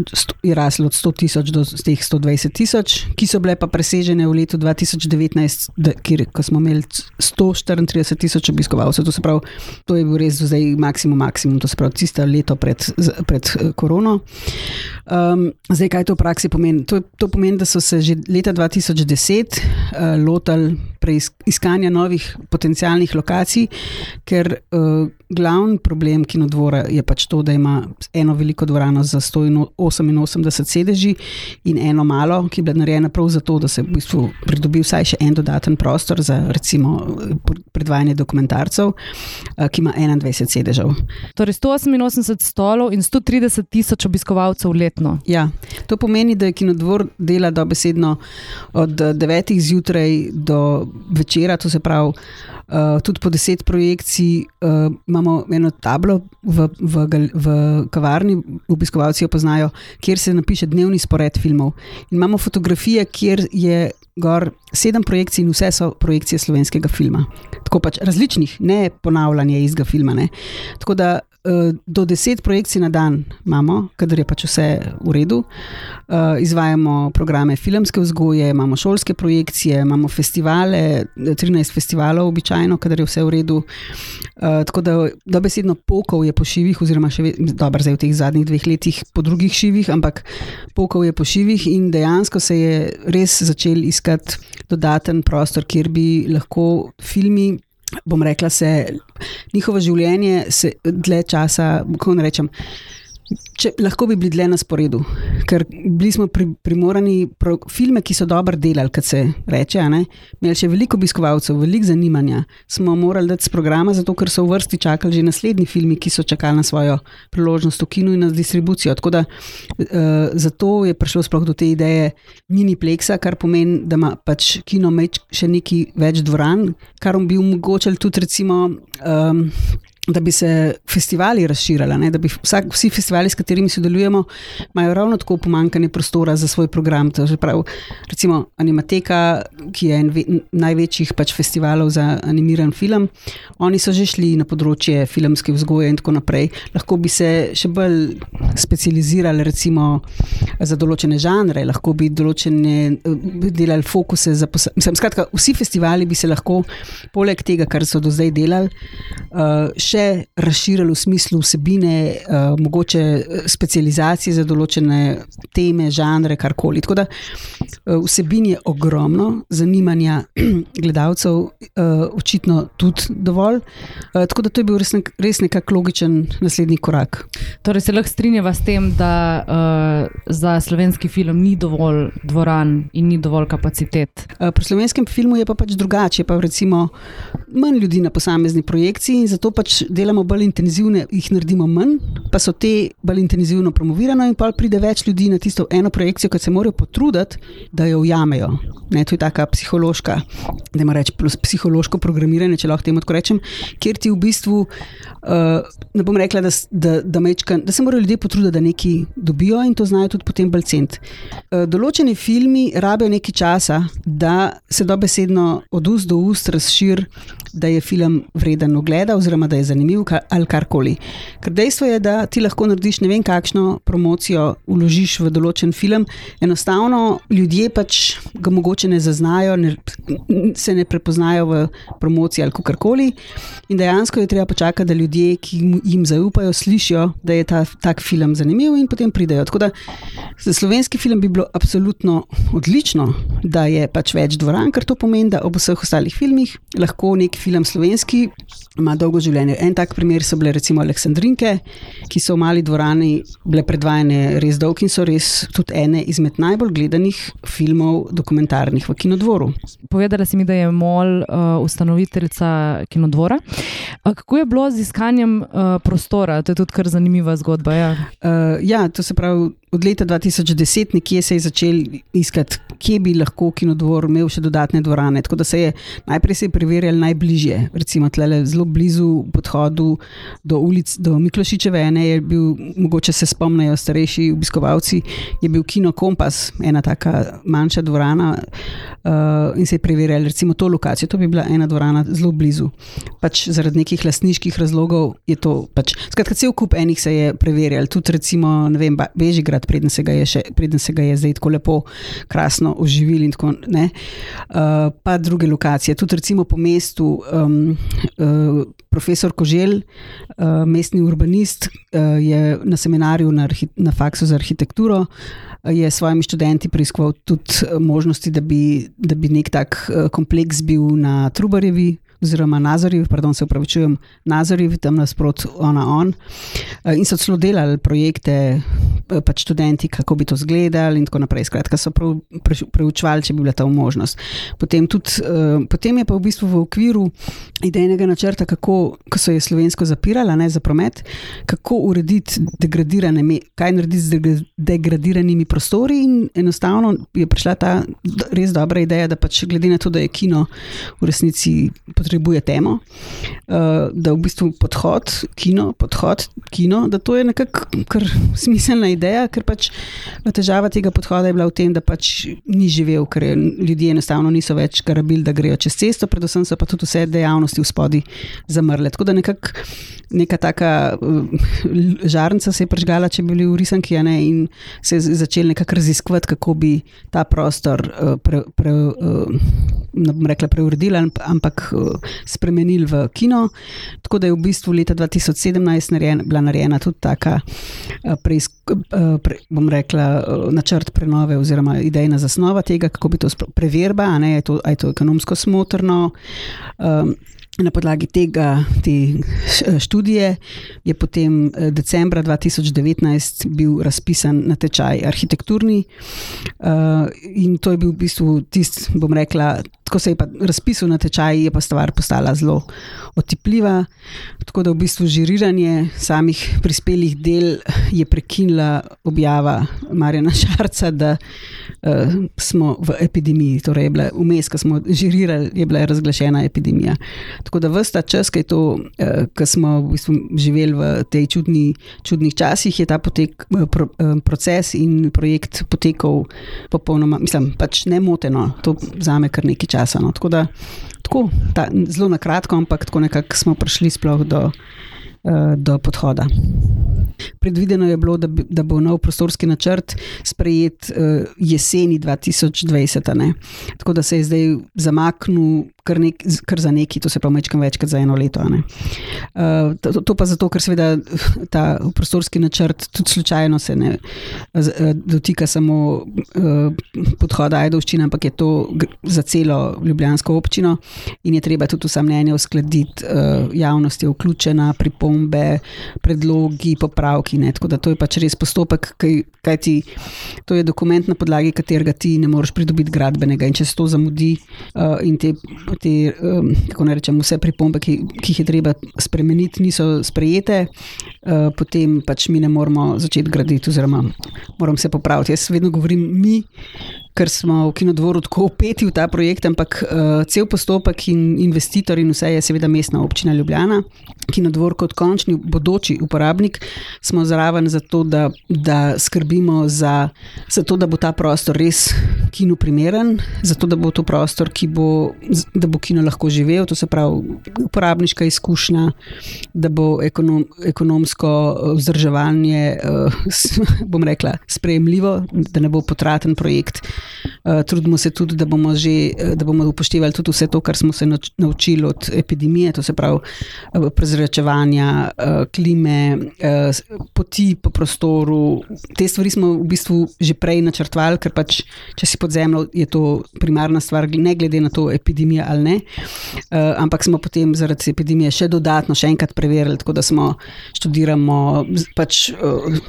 je raslo od 100 tisoč do teh 120 tisoč, ki so bile pa presežene v letu 2019, da, kjer, ko smo imeli 134 tisoč obiskovalcev. To, pravi, to je bil res zdaj maksimum, maksimum, to se pravi, tisto leto pred, pred eh, korono. Um, zdaj, kaj to v praksi pomeni? To, to pomeni, da so se že leta 2010 uh, lotili iskanja novih potencijalnih lokacij, ker uh, glavni problem kinodvora je pač to, da ima eno veliko dvorano za 188 sedeži in eno malo, ki je bila narejena prav zato, da se v bistvu pridobi vsaj še en dodaten prostor za recimo predvajanje dokumentarcev, uh, ki ima 21 sedežev. Torej 188 stolov in 130 tisoč obiskovalcev letno. Ja, to pomeni, da je kinodvor dela dobesedno od 9 zjutraj do večera, to se pravi, uh, tudi po deset projekcij. Uh, imamo eno tablo v, v, v kavarni, obiskovalci jo poznajo, kjer se napiše dnevni spored filmov. In imamo fotografije, kjer je gor sedem projekcij in vse so projekcije slovenskega filma. Tako pač različnih, ne ponavljanje istega filma. Ne. Tako da do deset projekcij na dan imamo, kadar je pač vse v redu. Eh, izvajamo programe filmske vzgoje, imamo šolske projekcije, imamo festivale, 13 festivalov, običajno, kadar je vse v redu. Eh, tako da dobesedno pokal je po šivih, oziroma še dobro, zdaj v teh zadnjih dveh letih po drugih šivih, ampak pokal je po šivih in dejansko se je res začel iskati dodaten prostor, kjer bi lahko filmi bom rekla, se njihovo življenje se dlje časa, kako naj rečem. Če, lahko bi bili dlje na sporedu, ker bili smo pri, primorani pro, filme, ki so dobro delali, kot se reče. Imeli še veliko obiskovalcev, veliko zanimanja. Smo morali dati z programa, zato ker so v vrsti čakali že naslednji filmi, ki so čakali na svojo priložnost v kinu in na distribucijo. Tako da uh, zato je prišlo sploh do te ideje mini-pleksa, kar pomeni, da ima pač kino še nekaj več dvoran, kar bi omogočali tudi recimo. Um, da bi se festivali razširili, da bi vsak, vsi festivali, s katerimi sodelujemo, imajo ravno tako pomankanje prostora za svoj program. Prav, recimo Animateka, ki je en ve, največjih pač festivalov za animiran film, oni so že šli na področje filmske vzgoje in tako naprej. Lahko bi se še bolj specializirali recimo, za določene žanre, lahko bi določene eh, delali fokuse. Mislim, skratka, vsi festivali bi se lahko, poleg tega, kar so do zdaj delali, uh, še razširili v smislu vsebine, uh, mogoče eh, specializacije za določene teme, žanre, karkoli. Tako da uh, vsebin je ogromno, zanimanja [clears throat] gledalcev uh, očitno tudi dovolj. Uh, tako da to je bil res, nek, res nekako logičen naslednji korak. Torej se lahko strinjava s tem, da uh, za slovenski film ni dovolj dvoran in ni dovolj kapacitet. Uh, pri slovenskem filmu je pa pač drugače. Pa recimo manj ljudi na posamezni projekciji in zato pač delamo bolj intenzivne, jih naredimo manj, pa so te bolj intenzivno promovirane, in pa pride več ljudi na tisto eno projekcijo, ki se morajo potruditi, da jo ujamejo. Ne, to je taka psihološka, da ima reči, psihološko programiranje, če lahko temu tako rečem, kjer ti v bistvu, uh, ne bom rekla, da, da, da, mečka, da se morajo ljudje potruditi, da nekaj dobijo in to znajo tudi potem bolj cent. Uh, določeni filmi rabijo nekaj časa, da se dobesedno od ust do ust razširi, da je film vreden ogleda oziroma da je zanimiv ali karkoli. Ker dejstvo je, da ti lahko narediš ne vem kakšno promocijo, uložiš v določen film, enostavno ljudje pač ga mogoče ne zaznajo, ne, se ne prepoznajo v promociji ali karkoli. In dejansko je treba počakati, da ljudje, ki jim zaupajo, slišijo, da je ta tak film zanimiv in potem pridejo. Tako da za slovenski film bi bilo absolutno odlično, da je pač več dvoran, ker to pomeni, da ob vseh ostalih filmih lahko nek film slovenski ima dolgo življenje. En tak primer so bile recimo Aleksandrinke, ki so v mali dvorani bile predvajane res dolgo in so res tudi ene izmed najbolj gledanih filmov dokumentarnih v kinodvoru. Povedala si mi, da je Mol uh, ustanoviteljica kinodvora. Uh, kako je bilo z iskanjem uh, prostora? To je tudi kar zanimiva zgodba. Ja, uh, ja to se pravi od leta 2010 nekje se je začel iskati, kje bi lahko kinodvor imel še dodatne dvorane. Tako da se je najprej se je preverjal najbližje, recimo tle zelo blizu podhodu do ulic, do Miklošičeve ene je bil, mogoče se spomnijo starejši obiskovalci, je bil Kino Kompas, ena taka manjša dvorana uh, in se je preverjal recimo to lokacijo, to bi bila ena dvorana zelo blizu. Pač zaradi nekih lasniških razlogov je to pač, skratka, cel kup enih se je preverjal, tudi recimo, ne vem, Bežigrad, preden se ga je, še, preden se ga je zdaj tako lepo, krasno oživili in tako naprej. Uh, pa druge lokacije, tudi recimo po mestu, um, uh, profesor Koželj, uh, mestni urbanist, uh, je na seminarju na, na faksu za arhitekturo. Je s svojimi študenti preiskoval tudi možnosti, da bi, da bi nek tak kompleks bil na Trubarjevi, oziroma Nazorjev, pardon, se upravičujem, Nazorjev, tam nasprot ona on. Eh, in so celo delali projekte, eh, pač študenti, kako bi to izgledali in tako naprej. Skratka, so preučevali, če bi bila ta možnost. Potem, tudi, eh, potem je pa v bistvu v okviru idejnega načrta, kako ko so je slovensko zapirala ne, za promet, kako urediti degradirane, kaj narediti z degradiranimi prostori. In enostavno je prišla ta res dobra ideja, da pač glede na to, da je kino v resnici potrebno potrebuje temo, da v bistvu podhod, kino, podhod, kino, da to je nekako smiselna ideja, ker pač težava tega podhoda je bila v tem, da pač ni živel, ker ljudje enostavno niso več karabili, da grejo čez cesto, predvsem so pa tudi vse dejavnosti v spodi zamrle. Tako da nekako neka taka uh, žarnica se je pržgala, če bi bili v risanki, ne, in se je začel nekako raziskovati, kako bi ta prostor pre, pre, ne bom rekla preuredili, ampak spremenili v kino. Tako da je v bistvu leta 2017 narejen, bila narejena tudi taka, eh, preisk, eh, pre, bom rekla, eh, načrt prenove oziroma idejna zasnova tega, kako bi to preverba, ali je, je to ekonomsko smotrno. Um, Na podlagi tega te študije je potem decembra 2019 bil razpisan natečaj arhitekturni, in to je bil v bistvu tisti, bom rekla, ko se je razpisal natečaj, je pa stvar postala zelo otipljiva. Tako da v bistvu žiriranje samih prispelih del je prekinila objava Marjana Šarca, da uh, smo v epidemiji. Torej, je bila vmes, ko smo žirirali, je bila razglašena epidemija. Tako da vsta čas, ki, to, uh, ki smo v bistvu živeli v tej čudni, čudnih časih, je ta potek, uh, pro, uh, proces in projekt potekal popolnoma, mislim, pač nemoteno. To vzame kar nekaj časa časa. No. Tako da, tako, ta, zelo na kratko, ampak tako nekako smo prišli sploh do, uh, do podhoda. Predvideno je bilo, da, bi, da bo nov prostorski načrt sprejet uh, jeseni 2020. Ne. Tako da se je zdaj zamaknil kar, nek, kar za neki, to se pravi, večkrat več kot za eno leto. Uh, to, to pa zato, ker seveda ta prostorski načrt tudi slučajno se ne uh, dotika samo uh, podhoda Ajdovščine, ampak je to za celo Ljubljansko občino in je treba tudi vsa mnenja uskladiti, uh, javnost je vključena, pripombe, predlogi, popravki. Ne. Tako da to je pač res postopek, kaj, kaj ti, to je dokument, na podlagi katerega ti ne moreš pridobiti gradbenega in če se to zamudi uh, in te te, um, kako naj rečem, vse pripombe, ki, ki jih je treba spremeniti, niso sprejete, uh, potem pač mi ne moramo začeti graditi, oziroma moramo se popraviti. Jaz vedno govorim mi, ker smo v Kinodvoru tako upeti v ta projekt, ampak uh, cel postopek in investitor in vse je seveda mestna občina Ljubljana. Kinodvor kot končni bodoči uporabnik smo zraven zato, da, da skrbimo za, za to, da bo ta prostor res kino primeren, zato da bo to prostor, bo, da bo kino lahko živel, to se pravi uporabniška izkušnja, da bo ekonom, ekonomsko eh, vzdrževanje, uh, bom rekla, sprejemljivo, da ne bo potraten projekt. Uh, trudimo se tudi, da bomo, že, da bomo upoštevali tudi vse to, kar smo se naučili od epidemije, to se pravi uh, prezračevanja, klime, poti po prostoru. Te stvari smo v bistvu že prej načrtovali, ker pač, če si pod zemljo, je to primarna stvar, ne glede na to, epidemija ali ne. Ampak smo potem zaradi epidemije še dodatno, še enkrat preverili, tako da smo študiramo, pač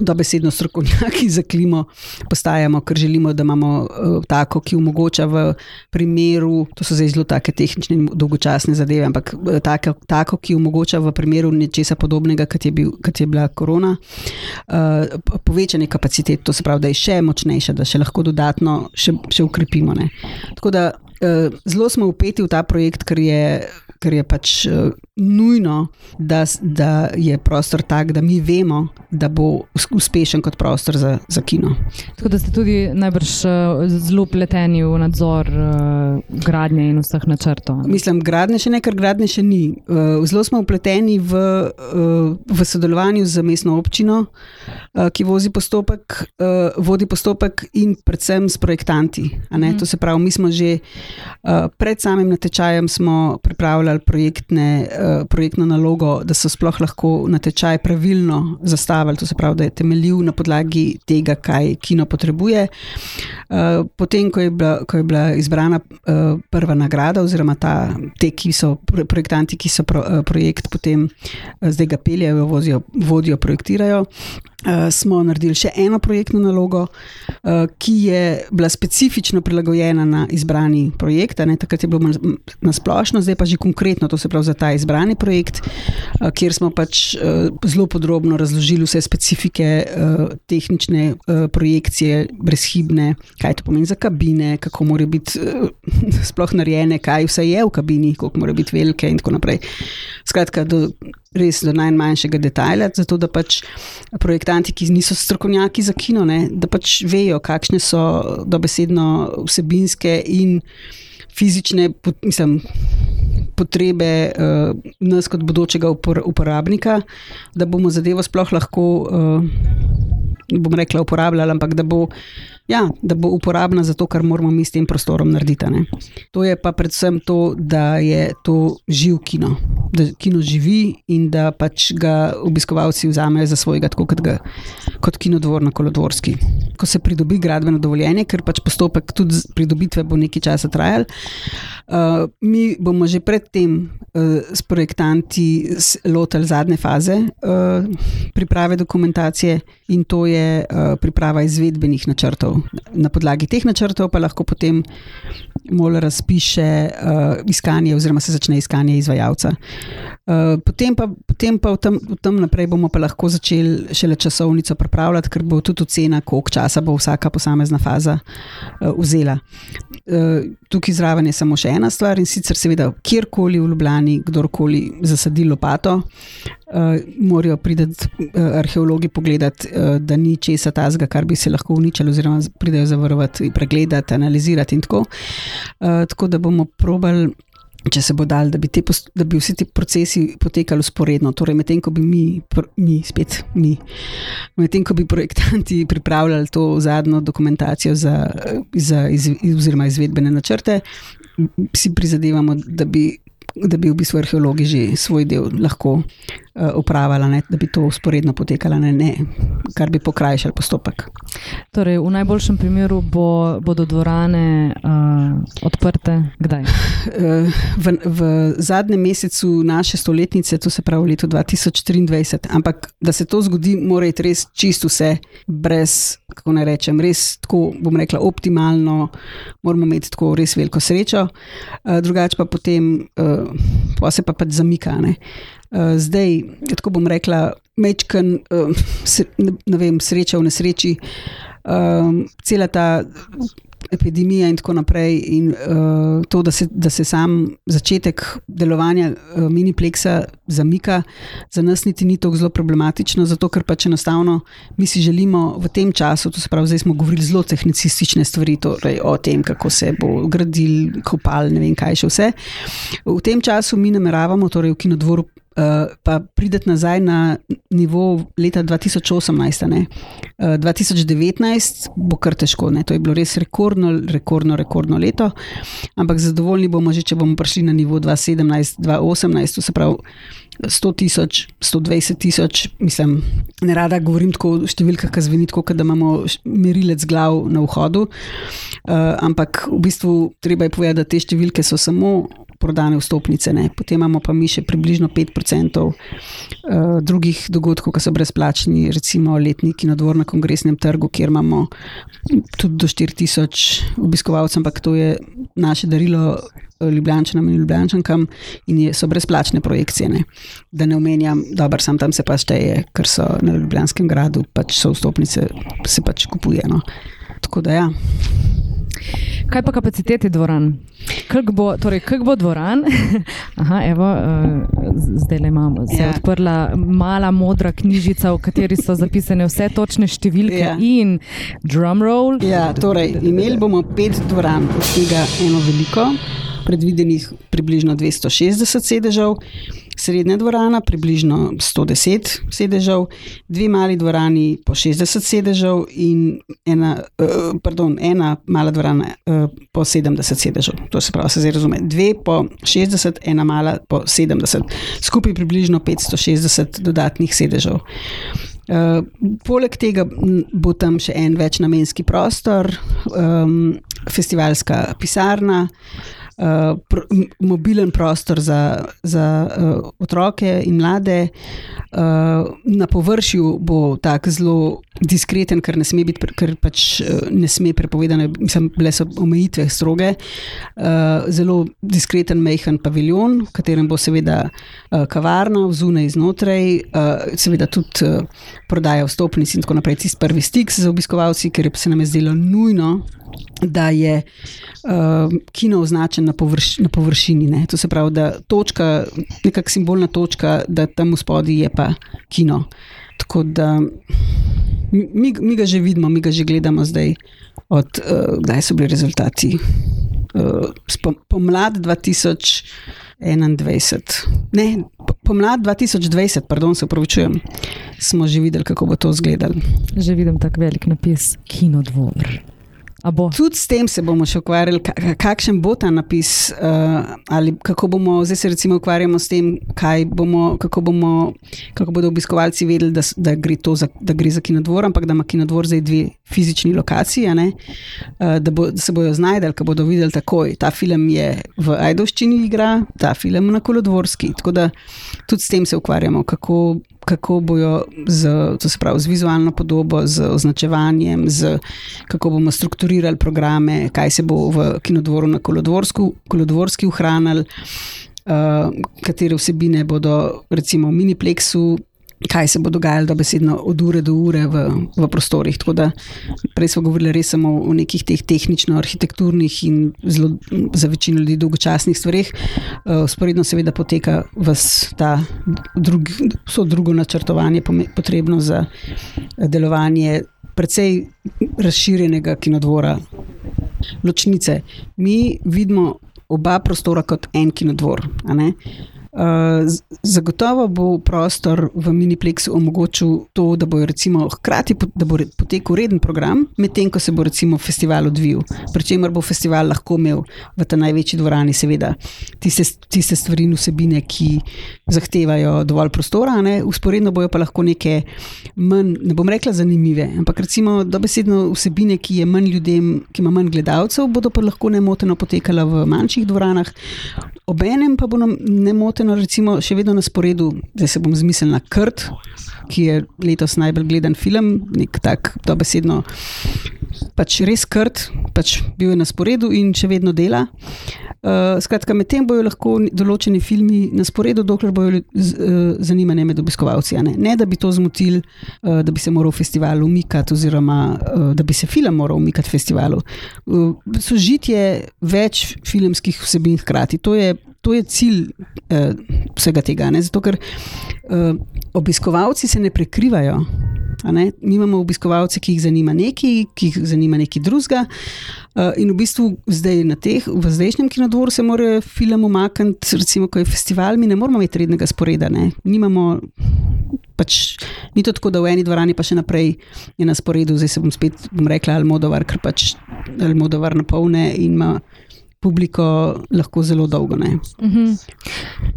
dobesedno strokovnjaki za klimo, postajamo, ker želimo, da imamo tako, ki omogoča v primeru, to so zdaj zelo take tehnične in dolgočasne zadeve, ampak eh, tako, tako ki omogoča v primeru nečesa podobnega, kot je, bil, kot je bila korona, uh, povečanje kapacitet, to se pravi, da je še močnejša, da še lahko dodatno še, še ukrepimo. Ne. Tako da uh, zelo smo upeti v ta projekt, ker je ker je pač uh, nujno, da, da je prostor tak, da mi vemo, da bo uspešen kot prostor za, za kino. Tako da ste tudi najbrž uh, zelo pleteni v nadzor uh, gradnje in vseh načrtov. Mislim, gradnje še ne, ker gradnje še ni. Uh, zelo smo upleteni v, uh, v sodelovanju z mestno občino, uh, ki vozi postopek, uh, vodi postopek in predvsem s projektanti. Mm. To se pravi, mi smo že uh, pred samim natečajem pripravljali opravljali projektne, uh, projektno nalogo, da so sploh lahko natečaj pravilno zastavili, to se pravi, da je temeljil na podlagi tega, kaj kino potrebuje. Uh, potem, ko je bila, ko je bila izbrana uh, prva nagrada, oziroma ta, te, ki so projektanti, ki so pro, uh, projekt potem uh, zdaj ga peljejo, vozijo, vodijo, projektirajo. Uh, smo naredili še eno projektno nalogo, uh, ki je bila specifično prilagojena na izbrani projekt. Ne, takrat je bilo na splošno, zdaj pa že konkretno, to se pravi za ta izbrani projekt, uh, kjer smo pač uh, zelo podrobno razložili vse specifike uh, tehnične uh, projekcije, brezhibne, kaj to pomeni za kabine, kako morajo biti uh, sploh narejene, kaj vse je v kabini, koliko morajo biti velike in tako naprej. Skratka, do, res do najmanjšega detajla, zato da pač projektanti, ki niso strokovnjaki za kino, ne, da pač vejo, kakšne so dobesedno vsebinske in fizične mislim, potrebe uh, nas kot bodočega upor uporabnika, da bomo zadevo sploh lahko, uh, bom rekla, uporabljali, ampak da bo ja, da bo uporabna za to, kar moramo mi s tem prostorom narediti. Ne. To je pa predvsem to, da je to živ kino, da kino živi in da pač ga obiskovalci vzamejo za svojega, tako kot, ga, kot kinodvor na kolodvorski. Ko se pridobi gradbeno dovoljenje, ker pač postopek tudi pridobitve bo nekaj časa trajal. Uh, mi bomo že predtem uh, s projektanti lotili zadnje faze uh, priprave dokumentacije, in to je uh, priprava izvedbenih načrtov na podlagi teh načrtov pa lahko potem MOL razpiše uh, iskanje, oziroma se začne iskanje izvajalca. Uh, potem pa, potem pa v, tem, v tem naprej bomo pa lahko začeli šele časovnico pripravljati, ker bo tudi ocena, koliko časa bo vsaka posamezna faza uh, vzela. Uh, tukaj zraven je samo še ena stvar in sicer, seveda, kjerkoli v Ljubljani, kdorkoli zasadi lopato, uh, morajo priti uh, arheologi pogledati, uh, da ni česa tazga, kar bi se lahko uničilo, oziroma pridejo zavarovati, pregledati, analizirati in tako. Uh, tako da bomo probali. Če se bo dal, da bi, te, da bi vsi ti procesi potekali usporedno, torej medtem ko bi mi, mi spet mi, medtem ko bi projektanti [laughs] pripravljali to zadnjo dokumentacijo za, za iz, oziroma izvedbene načrte, si prizadevamo, da bi da bi v bistvu arheologi že svoj del lahko upravljali, uh, da bi to usporedno potekalo, ne, ne, kar bi pokrajšali postopek. Torej, v najboljšem primeru bo, bodo dvorane uh, odprte kdaj? [laughs] v, v zadnjem mesecu naše stoletnice, to se pravi v letu 2023. Ampak da se to zgodi, mora iti res čisto vse, brez, kako naj rečem, res tako, bom rekla, optimalno, moramo imeti tako res veliko srečo, uh, drugače pa potem. Uh, pa se pa pač zamika. Ne. Uh, zdaj, tako bom rekla, mečken, uh, ne vem, sreča v nesreči, um, cela ta epidemija in tako naprej, in uh, to, da se, da se sam začetek delovanja uh, minipleksa zamika, za nas niti ni tako zelo problematično, zato ker pač enostavno mi si želimo v tem času, to se pravi, zdaj smo govorili zelo tehnicistične stvari, torej o tem, kako se bo gradil, kopal, ne vem kaj še vse. V tem času mi nameravamo, torej v kinodvoru uh, pa prideti nazaj na nivo leta 2018. Uh, 2019 bo kar težko, ne? to je bilo res rekordno, rekordno, rekordno leto, ampak zadovoljni bomo že, če bomo prišli na nivo 2017, 2018, to se pravi. 100 tisoč, 120 tisoč, mislim, ne rada govorim tako o številkah, ki zveni tako, da imamo merilec glav na vhodu. Uh, ampak v bistvu treba je povedati, da te številke so samo prodane vstopnice. Ne. Potem imamo pa mi še približno 5% uh, drugih dogodkov, ki so brezplačni, recimo letni kinodvor na kongresnem trgu, kjer imamo tudi do 4000 obiskovalcev, ampak to je naše darilo. Ljubljančanom in Ljubljančankam, in je, so brezplačne projekcije. Ne. Da ne omenjam, da sam tam se pa šteje, ker so na Ljubljanskem gradu, pač so vstopnice, se pač kupuje. No. Tako da ja. Kaj pa kapacitete dvoran? Kako bo, torej, kak bo dvoran? [laughs] Aha, evo, uh, zdaj le imamo. Se je ja. odprla mala modra knjižica, v kateri so zapisane vse točne številke ja. in drumroll. Ja, torej, imeli bomo pet dvoran, od tega eno veliko, predvidenih približno 260 sedežev srednja dvorana, približno 110 sedežev, dve mali dvorani po 60 sedežev in ena, uh, pardon, ena mala dvorana uh, po 70 sedežev. To se pravi, se zdaj razume. Dve po 60, ena mala po 70, skupaj približno 560 dodatnih sedežev. Uh, poleg tega bo tam še en večnamenski prostor, um, festivalska pisarna, uh, uh, pr mobilen prostor za, za uh, otroke in mlade. Uh, na površju bo tako zelo diskreten, ker ne sme biti, ker pač ne sme prepovedane, mislim, bile so omejitve stroge. Uh, zelo diskreten, mehen paviljon, v katerem bo seveda uh, kavarna, vzunaj znotraj, uh, seveda tudi uh, prodaja vstopnic in tako naprej. Tisti prvi stik z obiskovalci, ker se nam je zdelo nujno da je uh, kino označen na, površ, na površini. Ne? To se pravi, da je točka, nekakšna simbolna točka, da tam spodaj je pa kino. Tako da mi, mi ga že vidimo, mi ga že gledamo zdaj, od uh, kdaj so bili rezultati. Uh, pomlad 2021, ne, pomlad 2020, pardon, se upravičujem, smo že videli, kako bo to izgledalo. Že vidim tako velik napis, kino dvor. Tudi s tem se bomo še ukvarjali, kakšen bo ta napis, uh, ali kako bomo zdaj se recimo ukvarjamo s tem, bomo, kako, bomo, kako bodo obiskovalci vedeli, da, da, gre za, da gre za kinodvor, ampak da ima kinodvor zdaj dve fizični lokaciji, uh, da, bo, da se bojo znajdeli, da bodo videli takoj. Ta film je v Ajdovščini igra, ta film na Kolodvorski. Tako da tudi s tem se ukvarjamo, kako kako bojo z, pravi, z vizualno podobo, z označevanjem, z, kako bomo strukturirali programe, kaj se bo v kinodvoru na kolodvorski ohranili, uh, katere vsebine bodo recimo v miniplexu kaj se bo dogajalo, da besedno od ure do ure v, v prostorih. Da, prej smo govorili res samo o nekih teh tehnično-arhitekturnih in zelo, za večino ljudi dolgočasnih stvarih. Sporedno, seveda, poteka vse drug, drugo načrtovanje, potrebno za delovanje precej razširjenega kinodvora. Ločnice. Mi vidimo oba prostora kot en kinodvor. Uh, zagotovo bo prostor v Miniplexu omogočil to, da bo recimo hkrati da bo potekel reden program, medtem ko se bo recimo festival odvijal. Pričemer bo festival lahko imel v ta največji dvorani, seveda, tiste, tiste stvari in vsebine, ki zahtevajo dovolj prostora, ne? usporedno bojo pa lahko neke manj, ne bom rekla zanimive, ampak recimo dobesedno vsebine, ki je manj ljudem, ki ima manj gledalcev, bodo pa lahko nemoteno potekala v manjših dvoranah, obenem pa bo nam nemoteno recimo, še vedno na sporedu, da se bom zmislil na Krt, ki je letos najbolj gledan film, nek tak dobesedno. Pač res krt, pač bil je na sporedu in še vedno dela. Uh, skratka, medtem bojo lahko določeni filmi na sporedu, dokler bojo z, uh, zanimanje med obiskovalci. Ne? ne, da bi to zmotili, uh, da bi se moral festival umikati, oziroma uh, da bi se film moral umikati festivalu. Uh, sožitje več filmskih vsebin hkrati. To je to je cilj uh, vsega tega. Ne? Zato, ker uh, obiskovalci se ne prekrivajo. Ne? Mi imamo obiskovalce, ki jih zanima nekaj, ki jih zanima nekaj drugega. Uh, in v bistvu zdaj na teh, v zdajšnjem kinodvoru se mora film umakniti, recimo, ko je festival, mi ne moramo imeti rednega sporeda. Nimamo, pač, ni to tako, da v eni dvorani pa še naprej je na sporedu, zdaj se bom spet bom rekla, Almodovar, ker pač Almodovar napolne in ima publiko lahko zelo dolgo. Uh mhm. -huh.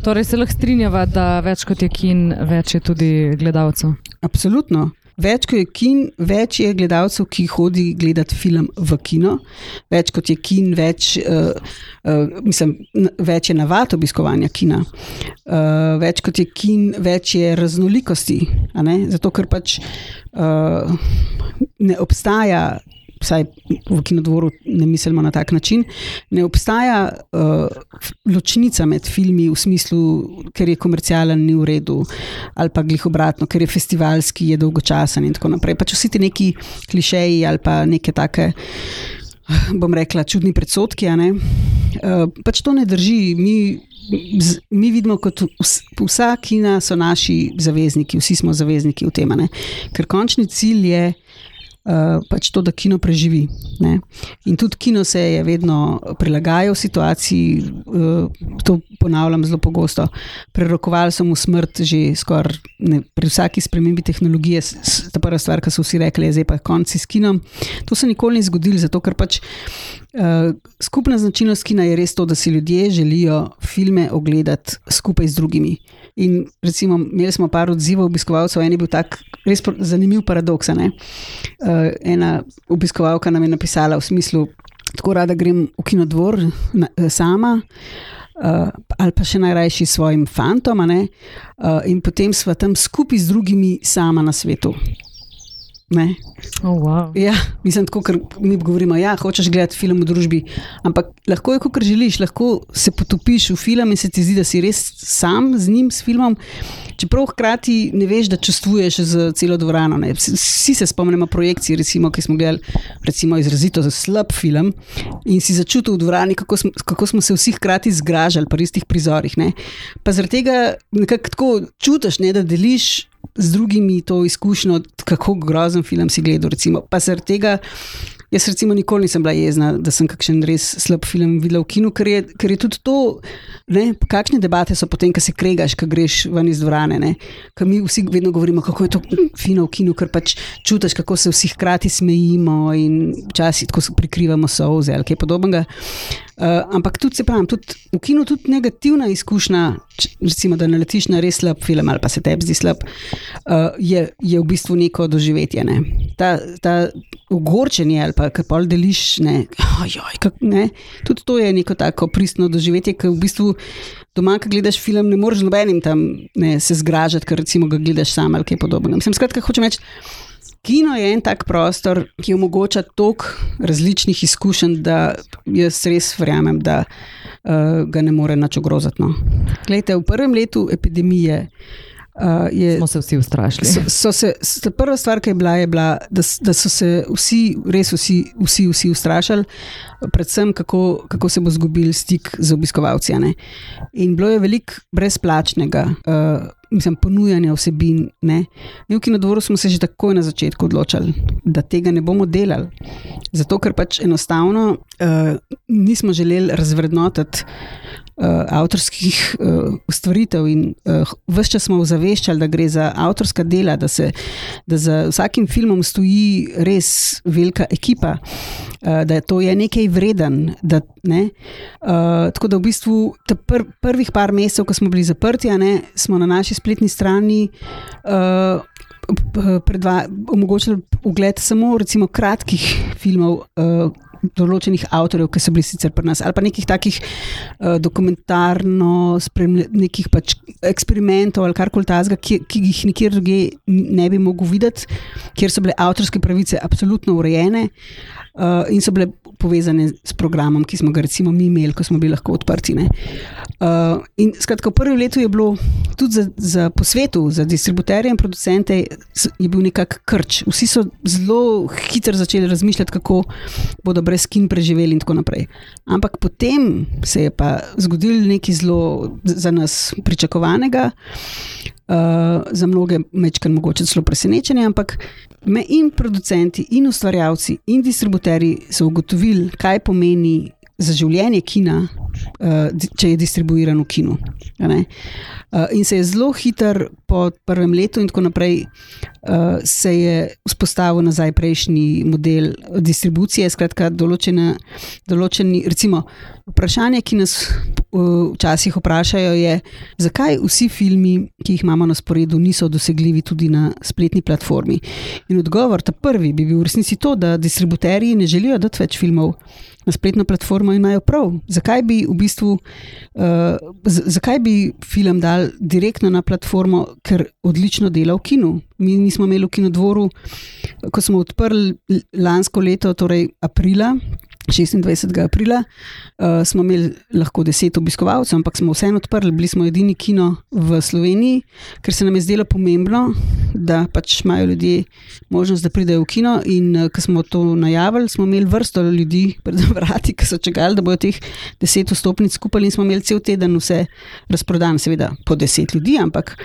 Torej se lahko strinjava, da več kot je kin, več je tudi gledalcev. Absolutno. Več kot je kin, več je gledalcev, ki hodi gledati film v kino, več kot je kin, več, uh, uh, mislim, več je navad obiskovanja kina, uh, več kot je kin, več je raznolikosti. Zato, ker pač uh, ne obstaja vsaj v kinodvoru ne mislimo na tak način, ne obstaja uh, ločnica med filmi v smislu, ker je komercialen, ni v redu, ali pa glih obratno, ker je festivalski, je dolgočasen in tako naprej. Pač vsi ti neki klišeji ali pa neke take. Bom rekla, čudni predsotki. Uh, pač to ne drži. Mi, mi vidimo, kot vsa kina so naši zavezniki, vsi smo zavezniki v tem. Ker končni cilj je, pač to, da kino preživi. Ne? In tudi kino se je vedno prilagajal situaciji, uh, to ponavljam zelo pogosto. Prerokovali so mu smrt že skoraj pri vsaki spremembi tehnologije. Ta prva stvar, ki so vsi rekli, je zdaj pa konci s kinom. To se nikoli ni zgodilo, zato ker pač. Uh, skupna značilnost kina je res to, da si ljudje želijo filme ogledati skupaj z drugimi. In recimo, imeli smo par odzivov obiskovalcev, en je bil tak res zanimiv paradoks. Uh, ena obiskovalka nam je napisala v smislu, tako rada grem v kinodvor na, eh, sama. Uh, ali pa še najrajši s svojim fantom, uh, in potem sva tam skupaj z drugimi, sama na svetu. Oh, wow. ja, mislim, tako, ker mi govorimo, da ja, hočeš gledati film v družbi, ampak lahko je, kot želiš, lahko se potopiš v film in se ti zdi, da si res sam z njim, s filmom. Čeprav hkrati ne veš, da čustvuješ z celo dvorano. Ne. Vsi se spomnimo projekcij, recimo, ki smo gledali recimo, izrazito za slab film in si začutil v dvorani, kako smo, kako smo se vsi hkrati zgražali po istih prizorih. Ne. Pa zaradi tega nekako tako čutiš, ne, da deliš z drugimi to izkušnjo, kako grozen film si gledal. Recimo. Pa zaradi tega. Jaz, recimo, nikoli nisem bila jezna, da sem kakšen res slab film videla v kinu, ker je, ker je tudi to, ne, kakšne debate so potem, ko se kregaš, ko greš ven iz dvorane. Ker mi vsi vedno govorimo, kako je to fino v kinu, ker pač čutiš, kako se vsi hkrati smejimo in včasih tako prikrivamo soze ali kaj podobnega. Uh, ampak tudi se pravim, tudi v kinu je negativna izkušnja, recimo, da naletiš na res slab film ali pa se tebi zdi slab, uh, je, je v bistvu neko doživetje. Ne? Ta, ta ogorčenje ali pa kar pol deliš, ne? Ojoj, kak, ne? tudi to je neko tako pristno doživetje, ki v bistvu. Doma, ko gledaš film, ne moreš nobenim tam ne, se zgražati, ker recimo ga gledaš sam ali kaj podobnega. Mislim, skratka, hočem reči. Kino je en tak prostor, ki omogoča toliko različnih izkušenj, da jaz res verjamem, da uh, ga ne more nič ogroziti. No. Glejte, v prvem letu epidemije. Uh, je, smo se vsi ustrašili. So, so se, prva stvar, ki je bila, je bila da, da so se vsi, res vsi, vsi, vsi ustrašili, predvsem kako, kako se bo zgubil stik z obiskovalci. In bilo je veliko brezplačnega. Uh, mislim, ponujanja vsebin. Ne. Mi v Kinodvoru smo se že takoj na začetku odločili, da tega ne bomo delali. Zato, ker pač enostavno uh, nismo želeli razvrednotiti uh, avtorskih uh, stvaritev. In uh, vse čas smo ozaveščali, da gre za avtorska dela, da, se, da za vsakim filmom stoji res velika ekipa, uh, da to je nekaj vreden. Da, ne? uh, tako da v bistvu pr prvih par mesecev, ko smo bili zaprti, ne, smo na naši spletni strani. Uh, Omogočili ogled samo recimo, kratkih filmov, uh, določenih avtorjev, ki so bili sicer pri nas, ali pa nekih takih uh, dokumentarno spremljenih pač eksperimentov ali karkoli tazga, ki, ki jih nikjer drugje ne bi mogel videti, kjer so bile avtorske pravice absolutno urejene. Uh, in so bile povezane s programom, ki smo ga recimo mi imeli, ko smo bili lahko odprti. Uh, in skratka, v prvem letu je bilo tudi za, za po svetu, za distributerje in producente, je bil nekak krč. Vsi so zelo hitro začeli razmišljati, kako bodo brez kin preživeli in tako naprej. Ampak potem se je pa zgodil nekaj zelo za nas pričakovanega. Uh, za mnoge mečkar mogoče celo presenečenje, ampak me in producenti, in ustvarjalci, in distributerji so ugotovili, kaj pomeni za življenje kina če je distribuiran v kinu. In se je zelo hiter po prvem letu, in tako naprej, se je vzpostavil nazaj prejšnji model distribucije. Skratka, določene, določeni, recimo, vprašanje, ki nas včasih vprašajo, je, zakaj vsi filmi, ki jih imamo na sporedu, niso dosegljivi tudi na spletni platformi. In odgovor, ta prvi, bi bil v resnici to, da distributerji ne želijo dati več filmov na spletno platformo imajo prav. Zakaj bi v bistvu, uh, zakaj bi film dal direktno na platformo, ker odlično dela v kinu? Mi nismo imeli v kinodvoru, ko smo odprli lansko leto, torej aprila. 26. aprila uh, smo imeli lahko 10 obiskovalcev, ampak smo vseeno odprli, bili smo edini kino v Sloveniji, ker se nam je zdelo pomembno, da pač imajo ljudje možnost, da pridejo v kino. In uh, ko smo to najavili, smo imeli vrsto ljudi pred [laughs] vrati, ki so čakali, da bodo teh 10 vstopnic skupaj in smo imeli cel teden vse razprodane, seveda po 10 ljudi, ampak.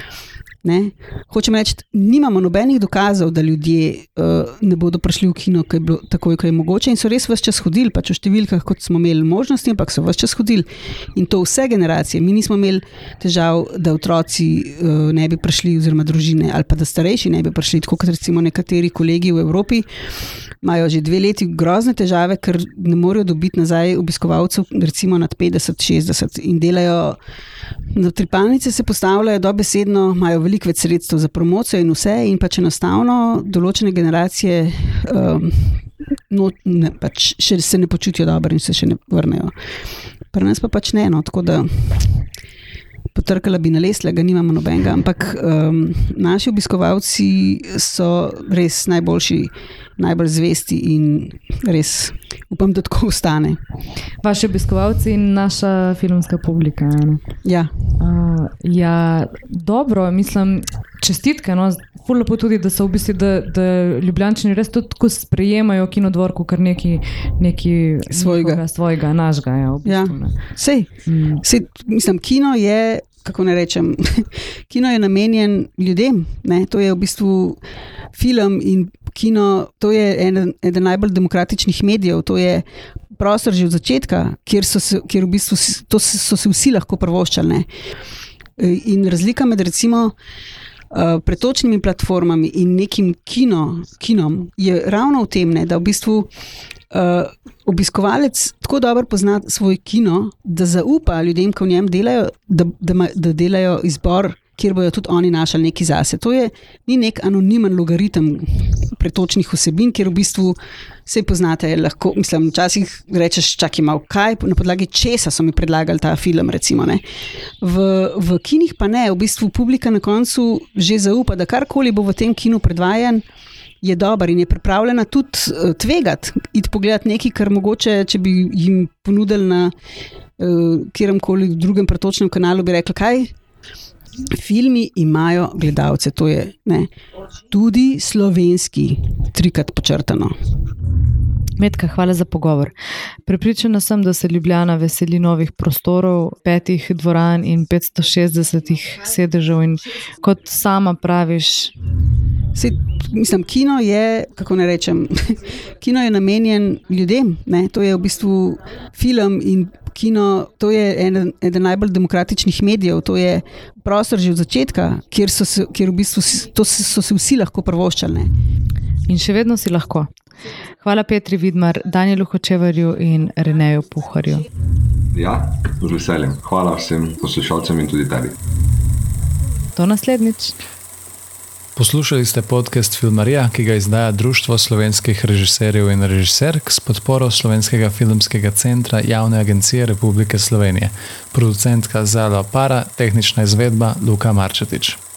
Ne? Hočem reči, nimamo nobenih dokazov, da ljudje uh, ne bodo prišli v kino, kaj bilo, tako je mogoče. In so res vse čas hodili, pač v številkah, kot smo imeli možnosti, ampak so vse čas hodili. In to vse generacije. Mi nismo imeli težav, da otroci uh, ne bi prišli, oziroma družine, ali pa da starejši ne bi prišli, tako kot recimo nekateri kolegi v Evropi. Imajo že dve leti grozne težave, ker ne morejo dobiti nazaj obiskovalcev, recimo nad 50-60 in delajo. Tripalnice se postavljajo dobesedno, imajo veliko več sredstev za promocijo in vse, in pač enostavno določene generacije um, no, ne, pač še se ne počutijo dobro in se še ne vrnejo. Pri nas pa pač ne, no, tako da potrkala bi na lesle, ga nimamo nobenega, ampak um, naši obiskovalci so res najboljši najbolj zvesti in res upam, da tako ostane. Vaši obiskovalci in naša filmska publika. Ja. Uh, ja, dobro, mislim, čestitke. No. Fulno pa tudi, da so v bistvu, da, da ljubljančani res tako sprejemajo kinodvorko, kar neki, neki svojega, svojega, našega. Ja, v bistvu, ja. Sej, mm. sej, mislim, kino je. Kako ne rečem, [laughs] kino je namenjen ljudem. Ne? To je v bistvu film in kino, to je eden, eden najbolj demokratičnih medijev, to je prostor že od začetka, kjer so se, kjer v bistvu, to so se vsi lahko prvoščali. In razlika med recimo. Uh, pretočnimi platformami in nekim kino, kinom je ravno v tem, ne, da v bistvu uh, obiskovalec tako dobro pozna svoj kino, da zaupa ljudem, ki v njem delajo, da, da, da delajo izbor kjer bodo tudi oni našli nekaj zase. To je ni nek anonimen logaritem pretočnih vsebin, kjer v bistvu vse poznate. Lahko, mislim, včasih rečeš, čakaj malo, kaj, na podlagi česa so mi predlagali ta film. Recimo, v, v kinih pa ne, v bistvu publika na koncu že zaupa, da karkoli bo v tem kinu predvajan. Je dober in je pripravljena tudi uh, tvegati, iti pogledati nekaj, kar mogoče, če bi jim ponudili na uh, kjerem koli drugem pretočnem kanalu, bi rekli, kaj, filmi imajo gledalce, to je ne, tudi slovenski, trikrat počrtano. Medka, hvala za pogovor. Pripričana sem, da se Ljubljana veseli novih prostorov, petih dvoran in 560 sedežev. In kot sama praviš. Se, mislim, kino je, kako ne rečem, [laughs] kino je namenjen ljudem. Ne? To je v bistvu film in kino, to je eden, eden najbolj demokratičnih medijev, to je prostor že od začetka, kjer so se, kjer v bistvu, to so se vsi lahko prvoščali. In še vedno si lahko. Hvala Petri Vidmar, Danielu Hočevarju in Reneju Puharju. Ja, z veseljem. Hvala vsem poslušalcem in tudi tebi. Do naslednjič. Poslušali ste podcast Filmarija, ki ga izdaja Društvo slovenskih režiserjev in režiserk s podporo Slovenskega filmskega centra Javne agencije Republike Slovenije. Producentka Zala Para, tehnična izvedba Luka Marčetič.